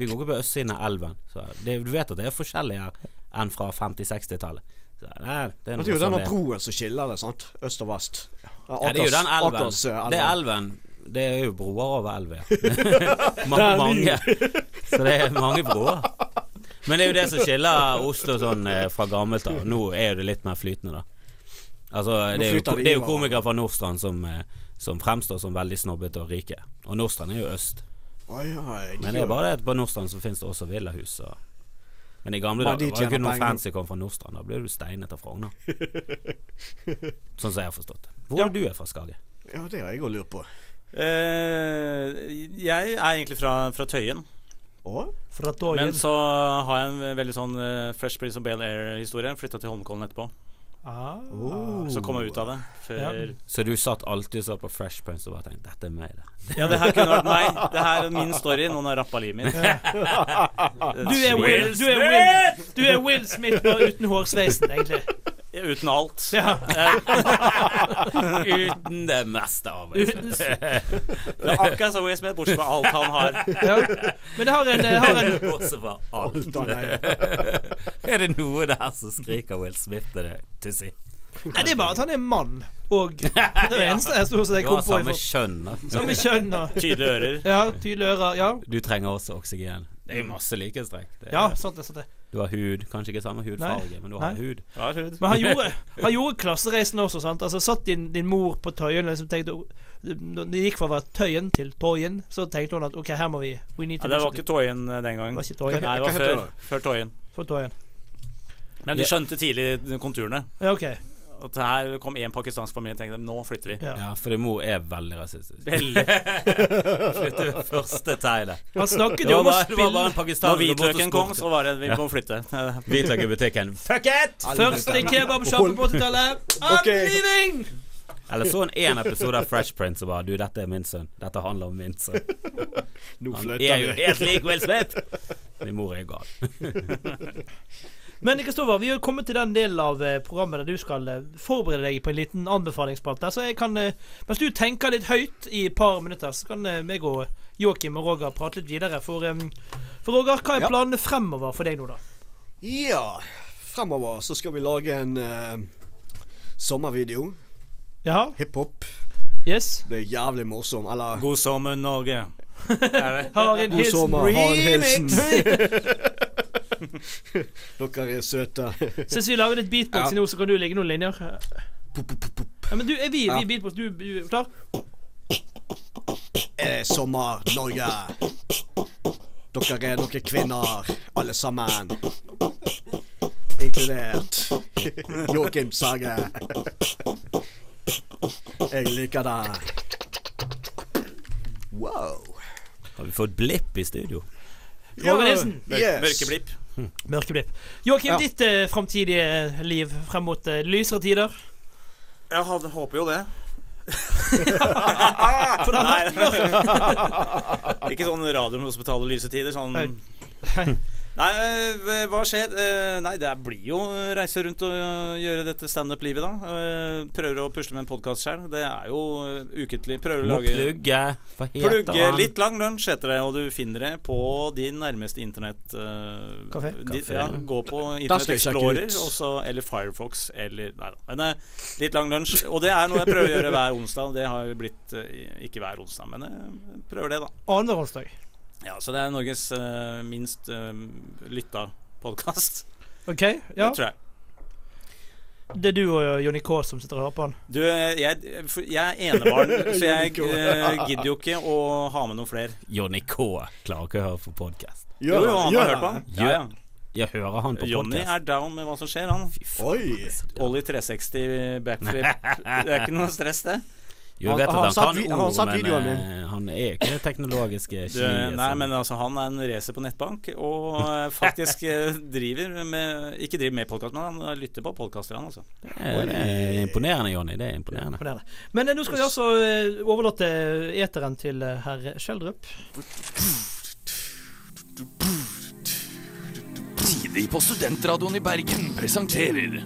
Speaker 2: vi går ikke på østsiden av elven. Så det, du vet at det er forskjellig her enn fra 50-60-tallet. Nei, det er
Speaker 4: Det er jo
Speaker 2: den
Speaker 4: denne
Speaker 2: er.
Speaker 4: broen som skiller det, sant? Øst og vest.
Speaker 2: Ja, det er jo den elven.
Speaker 4: Akers, eh, elven.
Speaker 2: Det er elven. Det er jo broer over elven. (laughs) (laughs) mange. (laughs) Så det er mange broer. Men det er jo det som skiller Oslo sånn eh, fra gammelt av. Nå er jo det litt mer flytende, da. Altså, det er jo,
Speaker 4: det
Speaker 2: er jo komikere fra Nordstrand som, eh, som fremstår som veldig snobbete og rike. Og Nordstrand er jo øst.
Speaker 4: Ja,
Speaker 2: Men det er bare det at på Nordstrand så finnes det også villahus. Og men i gamle dager var det ikke
Speaker 4: noen
Speaker 2: fancy kom fra Nordstrand. Da ble du steinet av Frogner. (laughs) sånn som jeg har forstått det. Hvor er du er fra, Skage?
Speaker 4: Ja, det har jeg òg lurt på.
Speaker 3: Uh, jeg er egentlig fra, fra Tøyen. Men så har jeg en veldig sånn uh, Fresh Prince of Bel Air-historie. Flytta til Holmenkollen etterpå.
Speaker 1: ah.
Speaker 3: Så kom jeg ut av det. Før
Speaker 1: Ja.
Speaker 2: Så du satt alltid så på Fresh Prince og bare tenkte 'dette er meg', det.
Speaker 3: Ja, det her kunne vært meg. Det her er min story. Noen har rappa livet mitt. (laughs)
Speaker 1: Du er Will, du er Will, du er Will Smith uten hårsveisen, egentlig.
Speaker 3: Uten alt.
Speaker 1: Ja. (laughs)
Speaker 2: Uten det meste av det.
Speaker 1: Uten,
Speaker 3: Det er akkurat som Will Smith, bortsett fra alt han har.
Speaker 1: ja. Men det har en, det har en
Speaker 2: Bortsett fra alt. (laughs) Er det noe der som skriker Will Smith til det til si?
Speaker 1: Nei, det er bare at han er mann. Og (laughs) det er det eneste jeg stort sett kom
Speaker 2: har
Speaker 1: på.
Speaker 2: samme kjønn.
Speaker 1: Samme kjønn
Speaker 3: Tydelige ører.
Speaker 1: Ja, tydelige ører. Ja,
Speaker 2: Du trenger også oksygen. Det er masse likhetstrekk.
Speaker 1: Ja sant det. sant det
Speaker 2: Du har hud, kanskje ikke samme hudfarge,
Speaker 1: Nei.
Speaker 2: men du har
Speaker 1: Nei.
Speaker 2: hud.
Speaker 3: Ja.
Speaker 1: Men han gjorde, (laughs) han gjorde klassereisen også, sant. Altså Satt din, din mor på Tøyen og liksom tenkte Når det gikk fra å være Tøyen til Tøyen, så tenkte hun at OK, her må vi We need
Speaker 3: Ja, det var ikke Tøyen den den
Speaker 1: Det
Speaker 3: gang.
Speaker 1: var ikke Tøyen.
Speaker 3: Nei, det var før, før Tøyen.
Speaker 1: For Tøyen.
Speaker 3: Men de skjønte tidlig konturene.
Speaker 1: Ja, OK.
Speaker 3: At her kom én pakistansk familie og tenkte nå flytter vi.
Speaker 1: Ja.
Speaker 2: Ja, for mor er veldig rasistisk.
Speaker 3: Veldig. (laughs)
Speaker 2: flytter vi første tegnet.
Speaker 1: Han snakket jo om å spille
Speaker 3: Når hvitløken kom, så var det vi må flytte. (laughs)
Speaker 2: Hvitløk i butikken. Fuck it!
Speaker 1: Første kebabsjappe på 80-tallet. I'm leaving!
Speaker 2: Eller så han én episode av Fresh Prince og bare Du, dette er min sønn. Dette handler om min sønn. Han er jo
Speaker 4: vi.
Speaker 2: helt lik Will Smith! Min mor er gal. (laughs)
Speaker 1: Men Kristoffer, vi har kommet til den delen av eh, programmet der du skal eh, forberede deg på en liten anbefalingsspalte. Så jeg kan, eh, mens du tenker litt høyt i et par minutter, så kan meg og Joakim og Roger prate litt videre. For, for Roger, hva er
Speaker 4: Ja.
Speaker 1: planene fremover for deg nå, da?
Speaker 4: Ja, fremover så skal vi lage en uh, sommervideo.
Speaker 1: Ja.
Speaker 4: Hiphop.
Speaker 1: Yes?
Speaker 4: Det er jævlig morsom. Eller
Speaker 3: God sommer, Norge. (laughs) Det?
Speaker 1: Har en
Speaker 4: God sommer, ha en hilsen.
Speaker 1: remix. (laughs)
Speaker 4: Dere er søte.
Speaker 1: Syns vi lager litt beatbox
Speaker 4: Ja.
Speaker 1: nå, så kan du legge noen linjer. Ja, men du, er vi, vi beatbox? Du, du klar?
Speaker 4: Er sommer, Norge? Dere er noen kvinner, alle sammen. Inkludert Joakim Sage. Jeg liker det. Wow.
Speaker 2: Har vi fått blipp i studio?
Speaker 1: Roger Nilsen.
Speaker 4: Yes.
Speaker 3: Mørkeblipp.
Speaker 1: Joakim,
Speaker 4: Ja.
Speaker 1: ditt eh, framtidige liv frem mot eh, lysere tider?
Speaker 3: Jeg hadde, håper jo det. (laughs)
Speaker 1: For det har vært mørkt. (laughs)
Speaker 3: Ikke sånn Radiumhospitalet lyse tider. Sånn.
Speaker 1: Nei,
Speaker 3: eh, hva skjer? Eh, Nei, det blir jo reise rundt og eh, gjøre dette standup-livet, da. Eh, Prøver å pusle med en podkast sjøl. Det er jo eh, ukentlig. Prøver å lage
Speaker 2: plugge. Hva heter
Speaker 3: Plugge
Speaker 2: han?
Speaker 3: litt lang lunsj heter det, og du finner det på din nærmeste internett... eh,
Speaker 1: Kafé?
Speaker 3: Ja, gå på Internett Explorer også, eller Firefox eller Nei da. Men eh, litt lang lunsj. Og det er noe jeg prøver å gjøre hver onsdag. Det har blitt eh, ikke hver onsdag, men jeg prøver det, da.
Speaker 1: Annenhver onsdag.
Speaker 3: Ja, Så det er Norges uh, minst uh, lytta podkast.
Speaker 1: OK? Ja.
Speaker 3: Det tror jeg.
Speaker 1: Det er du og Jonny K som sitter og hører på han?
Speaker 3: Du, jeg, jeg er enebarn, (laughs) så jeg uh, gidder jo ikke å ha med noen flere.
Speaker 2: Jonny K klarer ikke å høre på podkast.
Speaker 3: Jo, jo, han har hørt på han. Ja, ja.
Speaker 2: Jeg hører han på podkast.
Speaker 3: Jonny er down med hva som skjer, han.
Speaker 4: Oi.
Speaker 3: Ollie 360 backflip. (laughs) Det er ikke noe stress, det.
Speaker 2: Jo, jeg vet
Speaker 4: Han-
Speaker 2: at
Speaker 4: han
Speaker 2: han
Speaker 4: satt
Speaker 2: kan
Speaker 4: vi- han
Speaker 2: ord,
Speaker 4: satt
Speaker 2: men
Speaker 4: videoen
Speaker 2: eh, han er ikke det teknologiske (laughs) geniet.
Speaker 3: nei, men altså, han er en racer på nettbank, og eh, (laughs) faktisk eh, driver med Ikke driver med podkast, men han lytter på podkaster, han, altså.
Speaker 2: det, er, det er imponerende, Johnny. Det er imponerende.
Speaker 1: Imponerende. Men nå skal vi altså overlate eteren til herr Schjelderup.
Speaker 5: Tidlig på Studentradioen i Bergen presenterer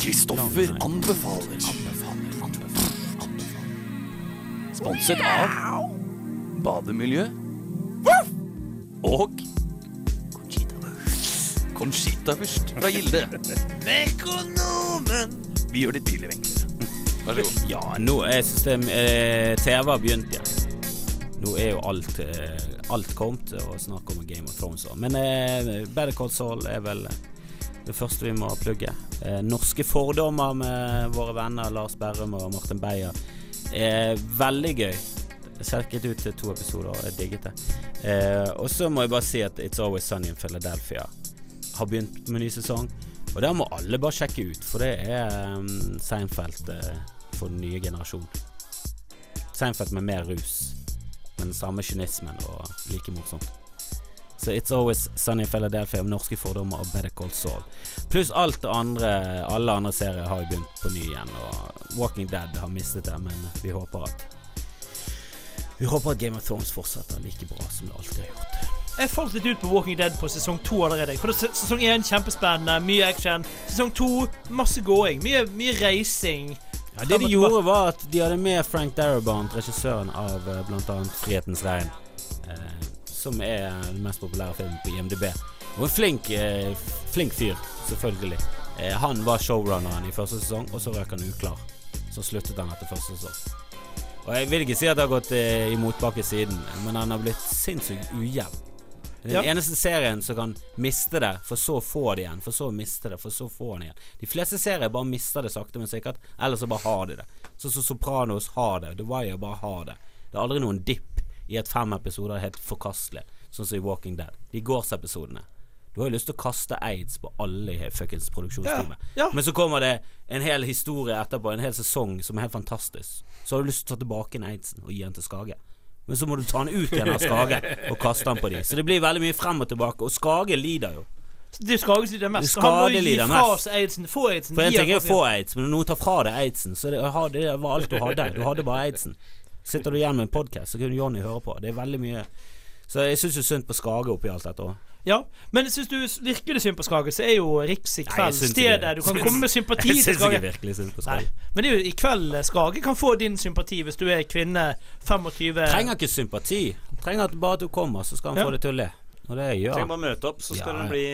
Speaker 5: Kristoffer anbefaler. Sponset av Bademiljø og Conchita-vurst fra Gilde. Vi gjør det billigere enklere. Vær så god.
Speaker 2: Ja, nå er systemet eh, TV har begynt igjen. Nå er jo alt eh, Alt kommet, og snart kommer Game of Thrones òg. Men eh, Better Call Saul er vel det første vi må plugge. Eh, norske fordommer med våre venner Lars Berrum og Martin Beyer. Eh, veldig gøy. Sjekket ut to episoder og digget det. Eh, og så må jeg bare si at It's Always Sunny in Philadelphia har begynt med ny sesong. Og det må alle bare sjekke ut, for det er um, Seinfeld eh, for den nye generasjonen. Seinfeld med mer rus, men samme kynismen og like morsomt. Så It's Always Sunny in Philadelphia om norske fordommer og Better Call Saul. Pluss alt det andre, alle andre serier har jo begynt på ny igjen. Og Walking Dead har mistet det, men vi håper at Vi håper at Game of Thrones fortsetter like bra som det alltid har gjort.
Speaker 1: Jeg falt litt ut på Walking Dead på sesong to allerede. For Sesong én kjempespennende, mye action. Sesong to masse gåing. Mye, mye reising.
Speaker 2: Ja, det de gjorde, var at de hadde med Frank Darabont, regissøren av bl.a. blant annet 'Frihetens regn', eh, som er den mest populære filmen på IMDb. Og en flink, eh, flink fyr, selvfølgelig. Eh, han var showrunneren i første sesong, og så røk han uklar. Så sluttet han etter første sesong. Og Jeg vil ikke si at det har gått eh, i motbakke siden, men han har blitt sinnssykt ujevn. Den
Speaker 1: Ja.
Speaker 2: eneste serien som kan miste det, for så få det igjen, for så miste det, for så få han igjen. De fleste serier bare mister det sakte, men sikkert, eller så bare har de det. Sånn som Sopranos har det, The Wire bare har det. Det er aldri noen dipp i at fem episoder er helt forkastelig, sånn som i Walking Dead. De gårdsepisodene. Du har jo lyst til å kaste aids på alle i fuckings produksjonsteamet.
Speaker 1: Ja, ja.
Speaker 2: Men så kommer det en hel historie etterpå, en hel sesong som er helt fantastisk. Så har du lyst til å ta tilbake en aidsen og gi den til Skage. Men så må du ta den ut igjen av Skage og kaste den på de. Så det blir veldig mye frem og tilbake, og Skage lider jo.
Speaker 1: Det er Skage som lider mest.
Speaker 2: Er
Speaker 1: Han må
Speaker 2: Skage
Speaker 1: jo gi fra seg aidsen. Få aidsen.
Speaker 2: For en ting er å få aids, men når noen tar fra deg aidsen, så det, det var alt du hadde. Du hadde bare aidsen. Sitter du igjen med en podkast, så kunne Jonny høre på. Det er veldig mye Så jeg syns jo synd på Skage oppi alt dette òg.
Speaker 1: Ja, men syns du virkelig synd på Skage, så er jo Riks i kveld stedet du kan komme med sympati
Speaker 2: Jeg
Speaker 1: til
Speaker 2: syns ikke
Speaker 1: Skage.
Speaker 2: virkelig synd på
Speaker 1: Nei,
Speaker 2: Skage.
Speaker 1: men det er jo i kveld Skage kan få din sympati hvis du er kvinne 25
Speaker 2: Trenger ikke sympati. Trenger bare at du kommer, så skal han
Speaker 1: Ja.
Speaker 2: få det til å le. Og det gjør
Speaker 3: Trenger bare møte opp, så skal
Speaker 2: Ja,
Speaker 3: det bli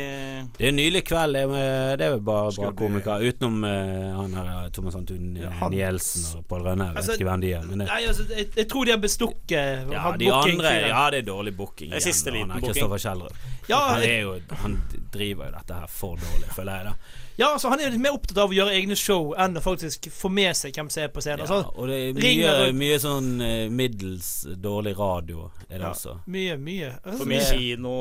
Speaker 2: Det er en nylig kveld. Det er, det er bare
Speaker 4: Skal
Speaker 2: bra
Speaker 4: bli-
Speaker 2: komikere. Utenom uh, han her Thomas Antun
Speaker 1: Ja, han-
Speaker 2: Nielsen og Pål Rønne. Jeg vet
Speaker 1: Altså,
Speaker 2: ikke hvem de er. Men det,
Speaker 1: Nei, altså, jeg, jeg tror de har bestukket
Speaker 2: ja, de andre. Ja, det er dårlig booking.
Speaker 3: Det er siste
Speaker 2: igjen,
Speaker 3: liten booking.
Speaker 2: Kristoffer Kjellrup.
Speaker 1: Ja,
Speaker 2: Han, er jo, han driver jo dette her for dårlig, føler jeg. da
Speaker 1: ja, så han er jo litt mer opptatt av å gjøre egne show enn å faktisk få med seg hvem som er på scenen.
Speaker 2: ja,
Speaker 1: Altså,
Speaker 2: Og det er mye, mye sånn eh, middels dårlig radio er det
Speaker 1: ja,
Speaker 2: også.
Speaker 1: mye, mye. Altså,
Speaker 3: for mye kino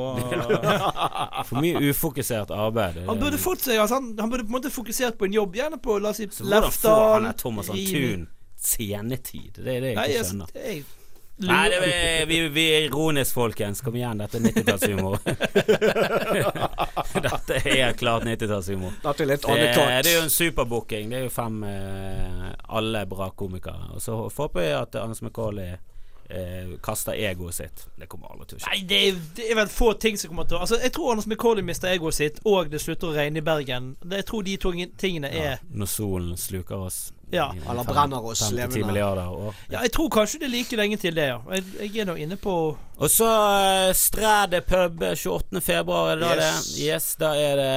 Speaker 3: (laughs)
Speaker 2: For mye ufokusert arbeid.
Speaker 1: han burde fått seg altså, han, han burde på en måte fokusert på en jobb, gjerne på la oss si
Speaker 2: Så hvordan får han Thomas Antun scenetid? Det er det jeg
Speaker 1: Nei,
Speaker 2: ikke
Speaker 1: altså,
Speaker 2: skjønner. Nei, det vi, vi er ironisk, folkens. Kom igjen, dette er 90-tallshumor. (laughs) (laughs) dette er klart 90-tallshumor.
Speaker 4: Dette er litt
Speaker 2: Det, det er jo en superbooking. Det er jo fem eh, Alle bra komikere. Og så håper jeg at Anders McCauley eh, kaster egoet sitt. Det kommer aldri til å skje.
Speaker 1: Nei, det det er vel få ting som kommer til å Altså, Jeg tror Anders McCauley mister egoet sitt, og det slutter å regne i Bergen. Det, jeg tror de to tingene er
Speaker 2: Ja, når solen sluker oss.
Speaker 1: Ja.
Speaker 4: Eller brenner oss levende.
Speaker 2: år.
Speaker 1: Ja, jeg tror kanskje det er like lenge til det, ja. Jeg, jeg er nå inne på
Speaker 2: Og så uh, Stræde pub 28. februar, er det da
Speaker 4: Yes.
Speaker 2: det? Yes, da er det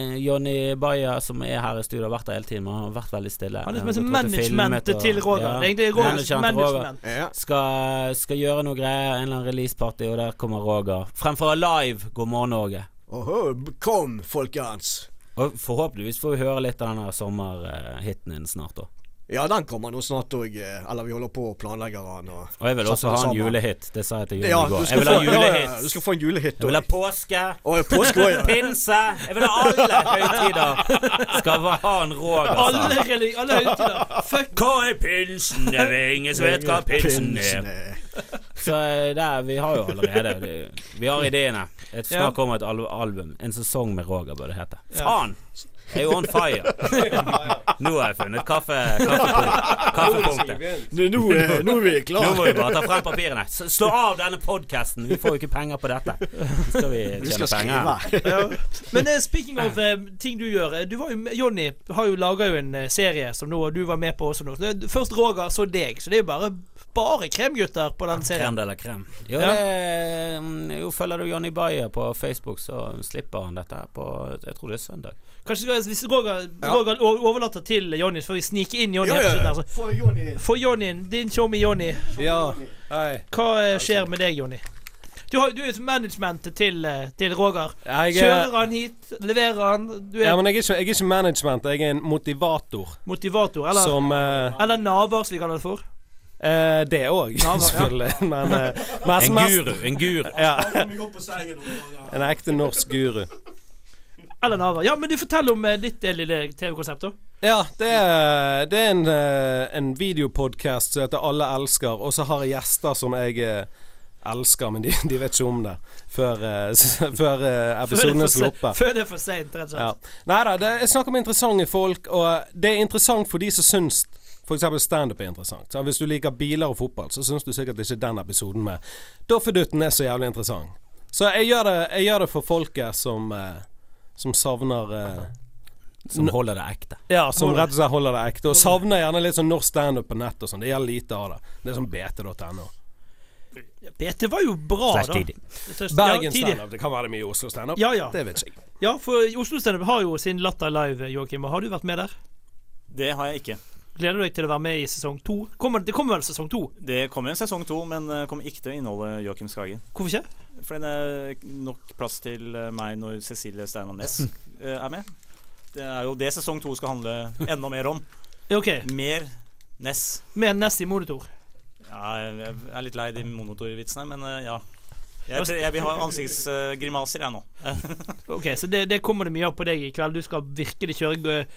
Speaker 2: eh, Jonny Bayer som er her i studio, har vært der hele tiden, men han har vært veldig stille.
Speaker 1: Han er som
Speaker 2: og
Speaker 1: managementet til Roger.
Speaker 2: Ja,
Speaker 1: Egentlig er
Speaker 2: Roger.
Speaker 1: management.
Speaker 4: Ja.
Speaker 2: Skal, skal gjøre noe greier, en eller annen releaseparty, og der kommer Roger. Fremfor live God morgen Norge.
Speaker 4: Oho, kom, folkens.
Speaker 2: Og forhåpentligvis får vi høre litt av den der sommerhiten din snart òg.
Speaker 4: Ja, den kommer nå snart òg. Eller vi holder på å planlegge den. Og
Speaker 2: Og jeg vil også ha en
Speaker 4: sammen.
Speaker 2: julehit. Det sa jeg til Jørgen
Speaker 4: ja,
Speaker 2: i går. Jeg vil ha
Speaker 4: julehit. ja, du skal få en julehit
Speaker 2: Jeg vil ha påske.
Speaker 4: Å, påske også, ja. (laughs)
Speaker 2: Pinse! Jeg vil ha alle høytider! Skal vi ha en Roger,
Speaker 1: Alle,
Speaker 2: altså.
Speaker 1: relig- alle høytider. Fuck.
Speaker 2: Hva er pinsen? Det er ingen som vet hva pinsen er. Så det der, vi har jo allerede Vi har ideene. Et. Snart kommer et album. En sesong med Roger, bør det hete. Faen! Jeg er jo on fire. (laughs) Nå har jeg funnet kaffe, kaffepunktet.
Speaker 4: Nå, nå, er- nå er vi
Speaker 2: Nå må vi bare ta frem papirene. Slå av denne podkasten. Vi får jo ikke penger på dette. Så skal vi
Speaker 4: Vi
Speaker 2: tjene
Speaker 4: skal
Speaker 2: penger.
Speaker 4: skrive.
Speaker 1: Ja. Men uh, speaking of uh, ting du gjør. eh, Du var jo, Jonny har jo laga en eh, serie som nå, og du var med på også nå. Først Roger, så deg. Så det er jo bare bare kremgutter på den serien.
Speaker 2: Krem de la crème. Jo,
Speaker 1: Ja.
Speaker 2: det, mm, jo, følger du Johnny Bayer på Facebook, så slipper han dette her på Jeg tror det er søndag.
Speaker 1: Kanskje Hvis Roger,
Speaker 4: Ja.
Speaker 1: Roger overlater til Jonny, så får vi snike inn Jonny.
Speaker 4: Ja, ja, ja.
Speaker 1: her, så-
Speaker 4: Få Jonny inn.
Speaker 1: Din tjommi Jonny.
Speaker 6: Ja, hei.
Speaker 1: Hva eh, skjer med deg, Jonny? Du, har, du er managementet til, eh, til Roger.
Speaker 6: Jeg
Speaker 1: Kjører
Speaker 6: er,
Speaker 1: han hit? Leverer han? Du er
Speaker 6: ja, men jeg er, ikke, jeg er ikke management, jeg er en motivator.
Speaker 1: motivator? Eller,
Speaker 6: Som uh,
Speaker 1: eller naver, som vi kaller det for.
Speaker 6: Eh, Det òg,
Speaker 1: Ja, ja.
Speaker 6: selvfølgelig. (laughs) Men eh, mest,
Speaker 2: En guru. En guru. (laughs)
Speaker 6: Ja, en ekte norsk guru.
Speaker 1: Eller Nava. Ja, men du forteller om eh, ditt eh, lille TV-konsept, da.
Speaker 6: Ja, det er, det er en, eh, en videopodkast som heter Alle elsker, og så har jeg gjester som jeg elsker, men de, (laughs) de vet ikke om det før, før episoden er sluppet.
Speaker 1: Før det er for seint, rett og
Speaker 6: Ja. Nei da, jeg snakker med interessante folk, og det er interessant for de som syns F.eks. standup er interessant. Så hvis du liker biler og fotball, så syns du sikkert ikke den episoden med Doffedutten er så jævlig interessant. Så jeg gjør det, jeg gjør det for folket som, eh, som savner eh,
Speaker 2: Som holder det ekte.
Speaker 6: Ja, som rett og slett holder det ekte. Og savner gjerne litt sånn norsk standup på nett og sånn. Det gjelder lite av det. Det er sånn bt.no.
Speaker 1: BT var jo bra, da.
Speaker 6: Bergen standup. Det kan være mye Oslo standup.
Speaker 1: Ja, ja.
Speaker 6: Det vet jeg.
Speaker 1: ja, for Oslo Standup har jo sin Latter Live, Joakim. Har du vært med der?
Speaker 3: Det har jeg ikke.
Speaker 1: Gleder du deg til å være med i sesong to? Kommer, det kommer vel sesong to?
Speaker 3: Det kommer en sesong to, men det kommer ikke til å inneholde Joakim Skage.
Speaker 1: Hvorfor ikke?
Speaker 3: Fordi det er nok plass til eh, meg når Cecilie Steinar Næss eh, er med. Det er jo det sesong to skal handle enda mer om. (laughs)
Speaker 1: Okay. OK.
Speaker 3: Mer Ness.
Speaker 1: Mer Nest i monitor.
Speaker 3: Ja, jeg er litt lei de monotorvitsene, men eh, ja. Jeg, jeg vil ha ansiktsgrimaser, jeg nå. (laughs)
Speaker 1: Ok, Så det, det kommer det mye av på deg i kveld. Du skal virkelig kjøre eh,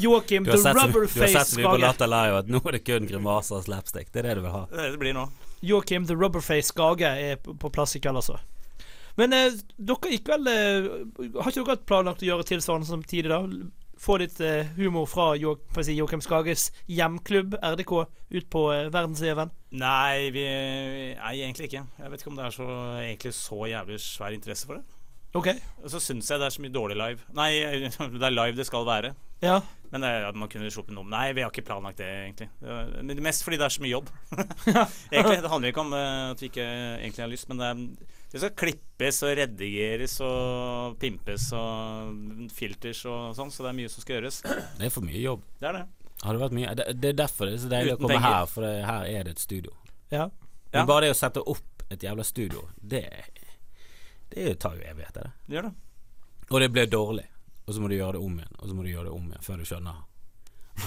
Speaker 1: Joakim the
Speaker 2: Rubberface Skage. du har sett så mye på. Latter Live at nå er det kun grimaser og slapstick. Det er det du vil ha.
Speaker 3: Det blir nå.
Speaker 1: Joakim the Rubberface Skage er på på plass i kveld, altså. Men eh, dere gikk vel eh, Har ikke dere planlagt å gjøre tilsvarende som tidlig da? Få litt eh, humor fra jo, si, Joakim Skages hjemklubb, RDK, ut på eh, verdensveven?
Speaker 3: Nei, vi Nei, egentlig ikke. Jeg vet ikke om det er så, egentlig så jævlig svær interesse for det.
Speaker 1: OK.
Speaker 3: Og så syns jeg det er så mye dårlig live. Nei, (laughs) det er live det skal være.
Speaker 1: Ja.
Speaker 3: Men eh, man kunne sluppet noe Nei, vi har ikke planlagt det, egentlig. Det var- er mest fordi det er så mye jobb. (laughs) egentlig, Det handler ikke om eh, at vi ikke egentlig har lyst, men det, er, det skal klippes og redigeres og pimpes og filters og sånn, så det er mye som skal gjøres. (clears throat)
Speaker 2: Det er for mye jobb.
Speaker 3: Det er det.
Speaker 2: Har det vært mye Det, det er derfor det er så deilig
Speaker 3: Uten
Speaker 2: å komme
Speaker 3: penger.
Speaker 2: her, for det, her er det et studio.
Speaker 1: Ja.
Speaker 3: Ja.
Speaker 2: Men bare det å sette opp et jævla studio, det Det tar jo evigheter, det.
Speaker 3: Det gjør det.
Speaker 2: Og det blir dårlig. Og så må du gjøre det om igjen, og så må du gjøre det om igjen før du skjønner.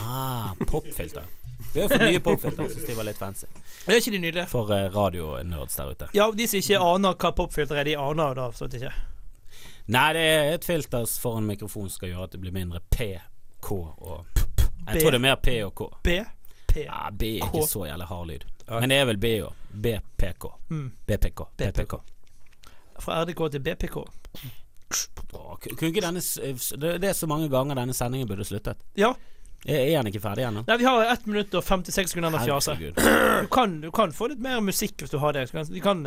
Speaker 2: Ah, popfilter. Vi har for nye popfilter. Syns de var litt fancy.
Speaker 1: Det Er ikke de nydelige?
Speaker 2: For uh, radionerds der ute.
Speaker 1: Ja, de som ikke aner hva popfilter er, de aner da absolutt ikke.
Speaker 2: Nei, det er et filter foran mikrofonen som skal gjøre at det blir mindre P, K og P.
Speaker 1: Jeg
Speaker 2: tror det er mer P og K.
Speaker 1: B, P,
Speaker 2: Ja, B er ikke så jævlig hard lyd. Men det er vel B òg. BPK.
Speaker 1: Mm.
Speaker 2: BPK. BPK.
Speaker 1: fra RDK til BPK.
Speaker 2: Kunne ikke denne Det er så mange ganger denne sendingen burde sluttet.
Speaker 1: Ja.
Speaker 2: Er den han ikke ferdig ennå?
Speaker 1: Nei, vi har 1 minutt og 56 sekunder med fjase. (clears throat) Du kan, du kan få litt mer musikk hvis du har det. Kan, vi kan,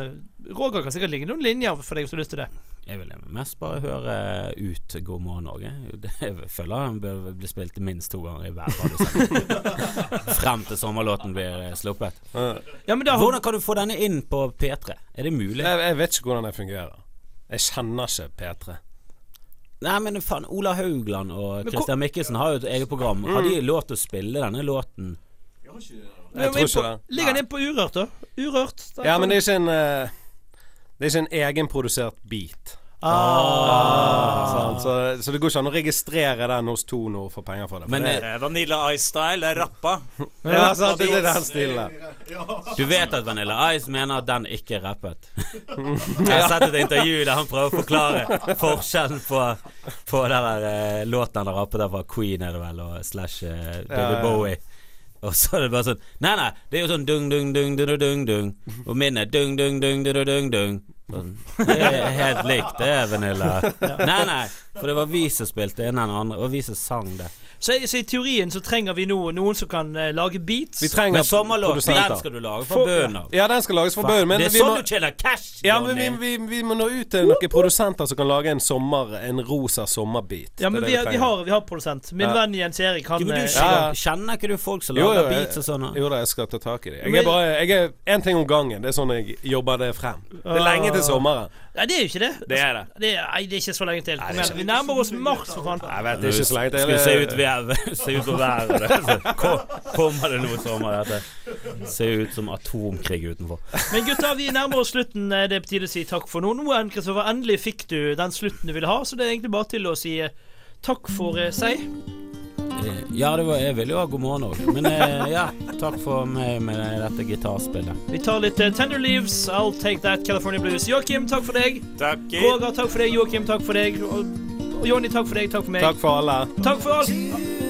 Speaker 1: Roger kan sikkert ligge noen linjer for deg hvis du har lyst til det.
Speaker 2: Jeg vil mest bare høre ut God morgen Norge. Det, føler han bør bli spilt minst to ganger i hver radiosending. (laughs) Frem til sommerlåten blir eh, sluppet.
Speaker 1: Ja, men da
Speaker 2: Hvordan kan du få denne inn på P3? Er det mulig?
Speaker 6: Jeg, jeg vet ikke hvordan det fungerer. Jeg kjenner ikke P3.
Speaker 2: Nei, men faen, Ola Haugland og Christian Mikkelsen har jo et eget program. Har de lov til å spille denne låten?
Speaker 1: Vi må
Speaker 6: Jeg tror ikke det.
Speaker 1: Ligger den inne på Urørt, da? Urørt.
Speaker 6: Ja, men det er ikke en eh, Det er ikke en egenprodusert beat.
Speaker 1: Ah.
Speaker 6: Ah. Så, så det går ikke an å registrere den hos Tono få penger for det. For
Speaker 2: Men
Speaker 6: det,
Speaker 2: eh,
Speaker 3: Eh, Vanilla Ice-style, det er rappa. (laughs)
Speaker 6: ja, sant, det er den stilen.
Speaker 2: du vet at Vanilla Ice mener at den ikke er rappet. (laughs) Jeg har sett et intervju der han prøver å forklare forskjellen på, på den der uh, låten han har rappet der fra Queen, er det vel, og slash uh, David
Speaker 6: Ja, ja.
Speaker 2: Bowie. Og så er det bare sånn Nei, nei, det er jo sånn dung, dung, dung, dung, dung, dung. Og min er dung, dung, dung, dung, dung, dung. Det er helt likt, det er Vanilla. Nei, nei, for det var vi som spilte en eller andre, og vi som sang det.
Speaker 1: Så, så i teorien så trenger vi nå noen som kan uh, lage beats.
Speaker 6: Vi trenger
Speaker 2: Men den skal du lage
Speaker 1: For-
Speaker 2: fra bunnen.
Speaker 6: Ja, den skal lages for bønder.
Speaker 2: det er sånn
Speaker 6: må
Speaker 2: du tjener cash,
Speaker 6: ja, men vi, vi, vi må nå ut til noen produsenter som kan lage en sommer En rosa sommerbeat.
Speaker 1: Ja, men vi, vi, har, vi har produsent. Min
Speaker 6: Ja.
Speaker 1: venn Jens Erik, han
Speaker 2: Jo, du
Speaker 1: eh,
Speaker 6: Ja,
Speaker 2: kjenner, ikke du folk som lager
Speaker 6: jo,
Speaker 2: beats og sånn?
Speaker 6: Jo da, jeg skal ta tak i det. Jeg er bare Jeg er én ting om gangen. Det er sånn jeg jobber det frem. Det er lenge til sommeren.
Speaker 1: Nei, det er jo ikke det.
Speaker 6: Det er det.
Speaker 1: Det er, nei, det er ikke så lenge til.
Speaker 6: Nei.
Speaker 1: Vi nærmer oss mars, for faen.
Speaker 6: Jeg vet det er ikke så lenge til.
Speaker 2: Skal vi se ut, vær, se ut på været. Så ko- Kommer det noe sommer dette? Ser ut som atomkrig utenfor.
Speaker 1: Men gutter, vi nærmer oss slutten. Eh, Det er på tide å si takk for nå. Nå, Kristoffer, endelig fikk du den slutten du ville ha, så det er egentlig bare til å si eh, takk for eh, seg.
Speaker 2: Ja, det var, jeg ville jo ha god morgen òg. Men ja, takk for meg med dette gitarspillet.
Speaker 1: Vi tar litt Tender Leaves, I'll Take That California Blues. Joakim, takk for deg.
Speaker 3: Takk.
Speaker 1: Roger, takk for deg. Joakim, takk for deg. Og, Jonny, takk for deg. Takk for meg.
Speaker 6: Takk for alle.
Speaker 1: Takk for alt.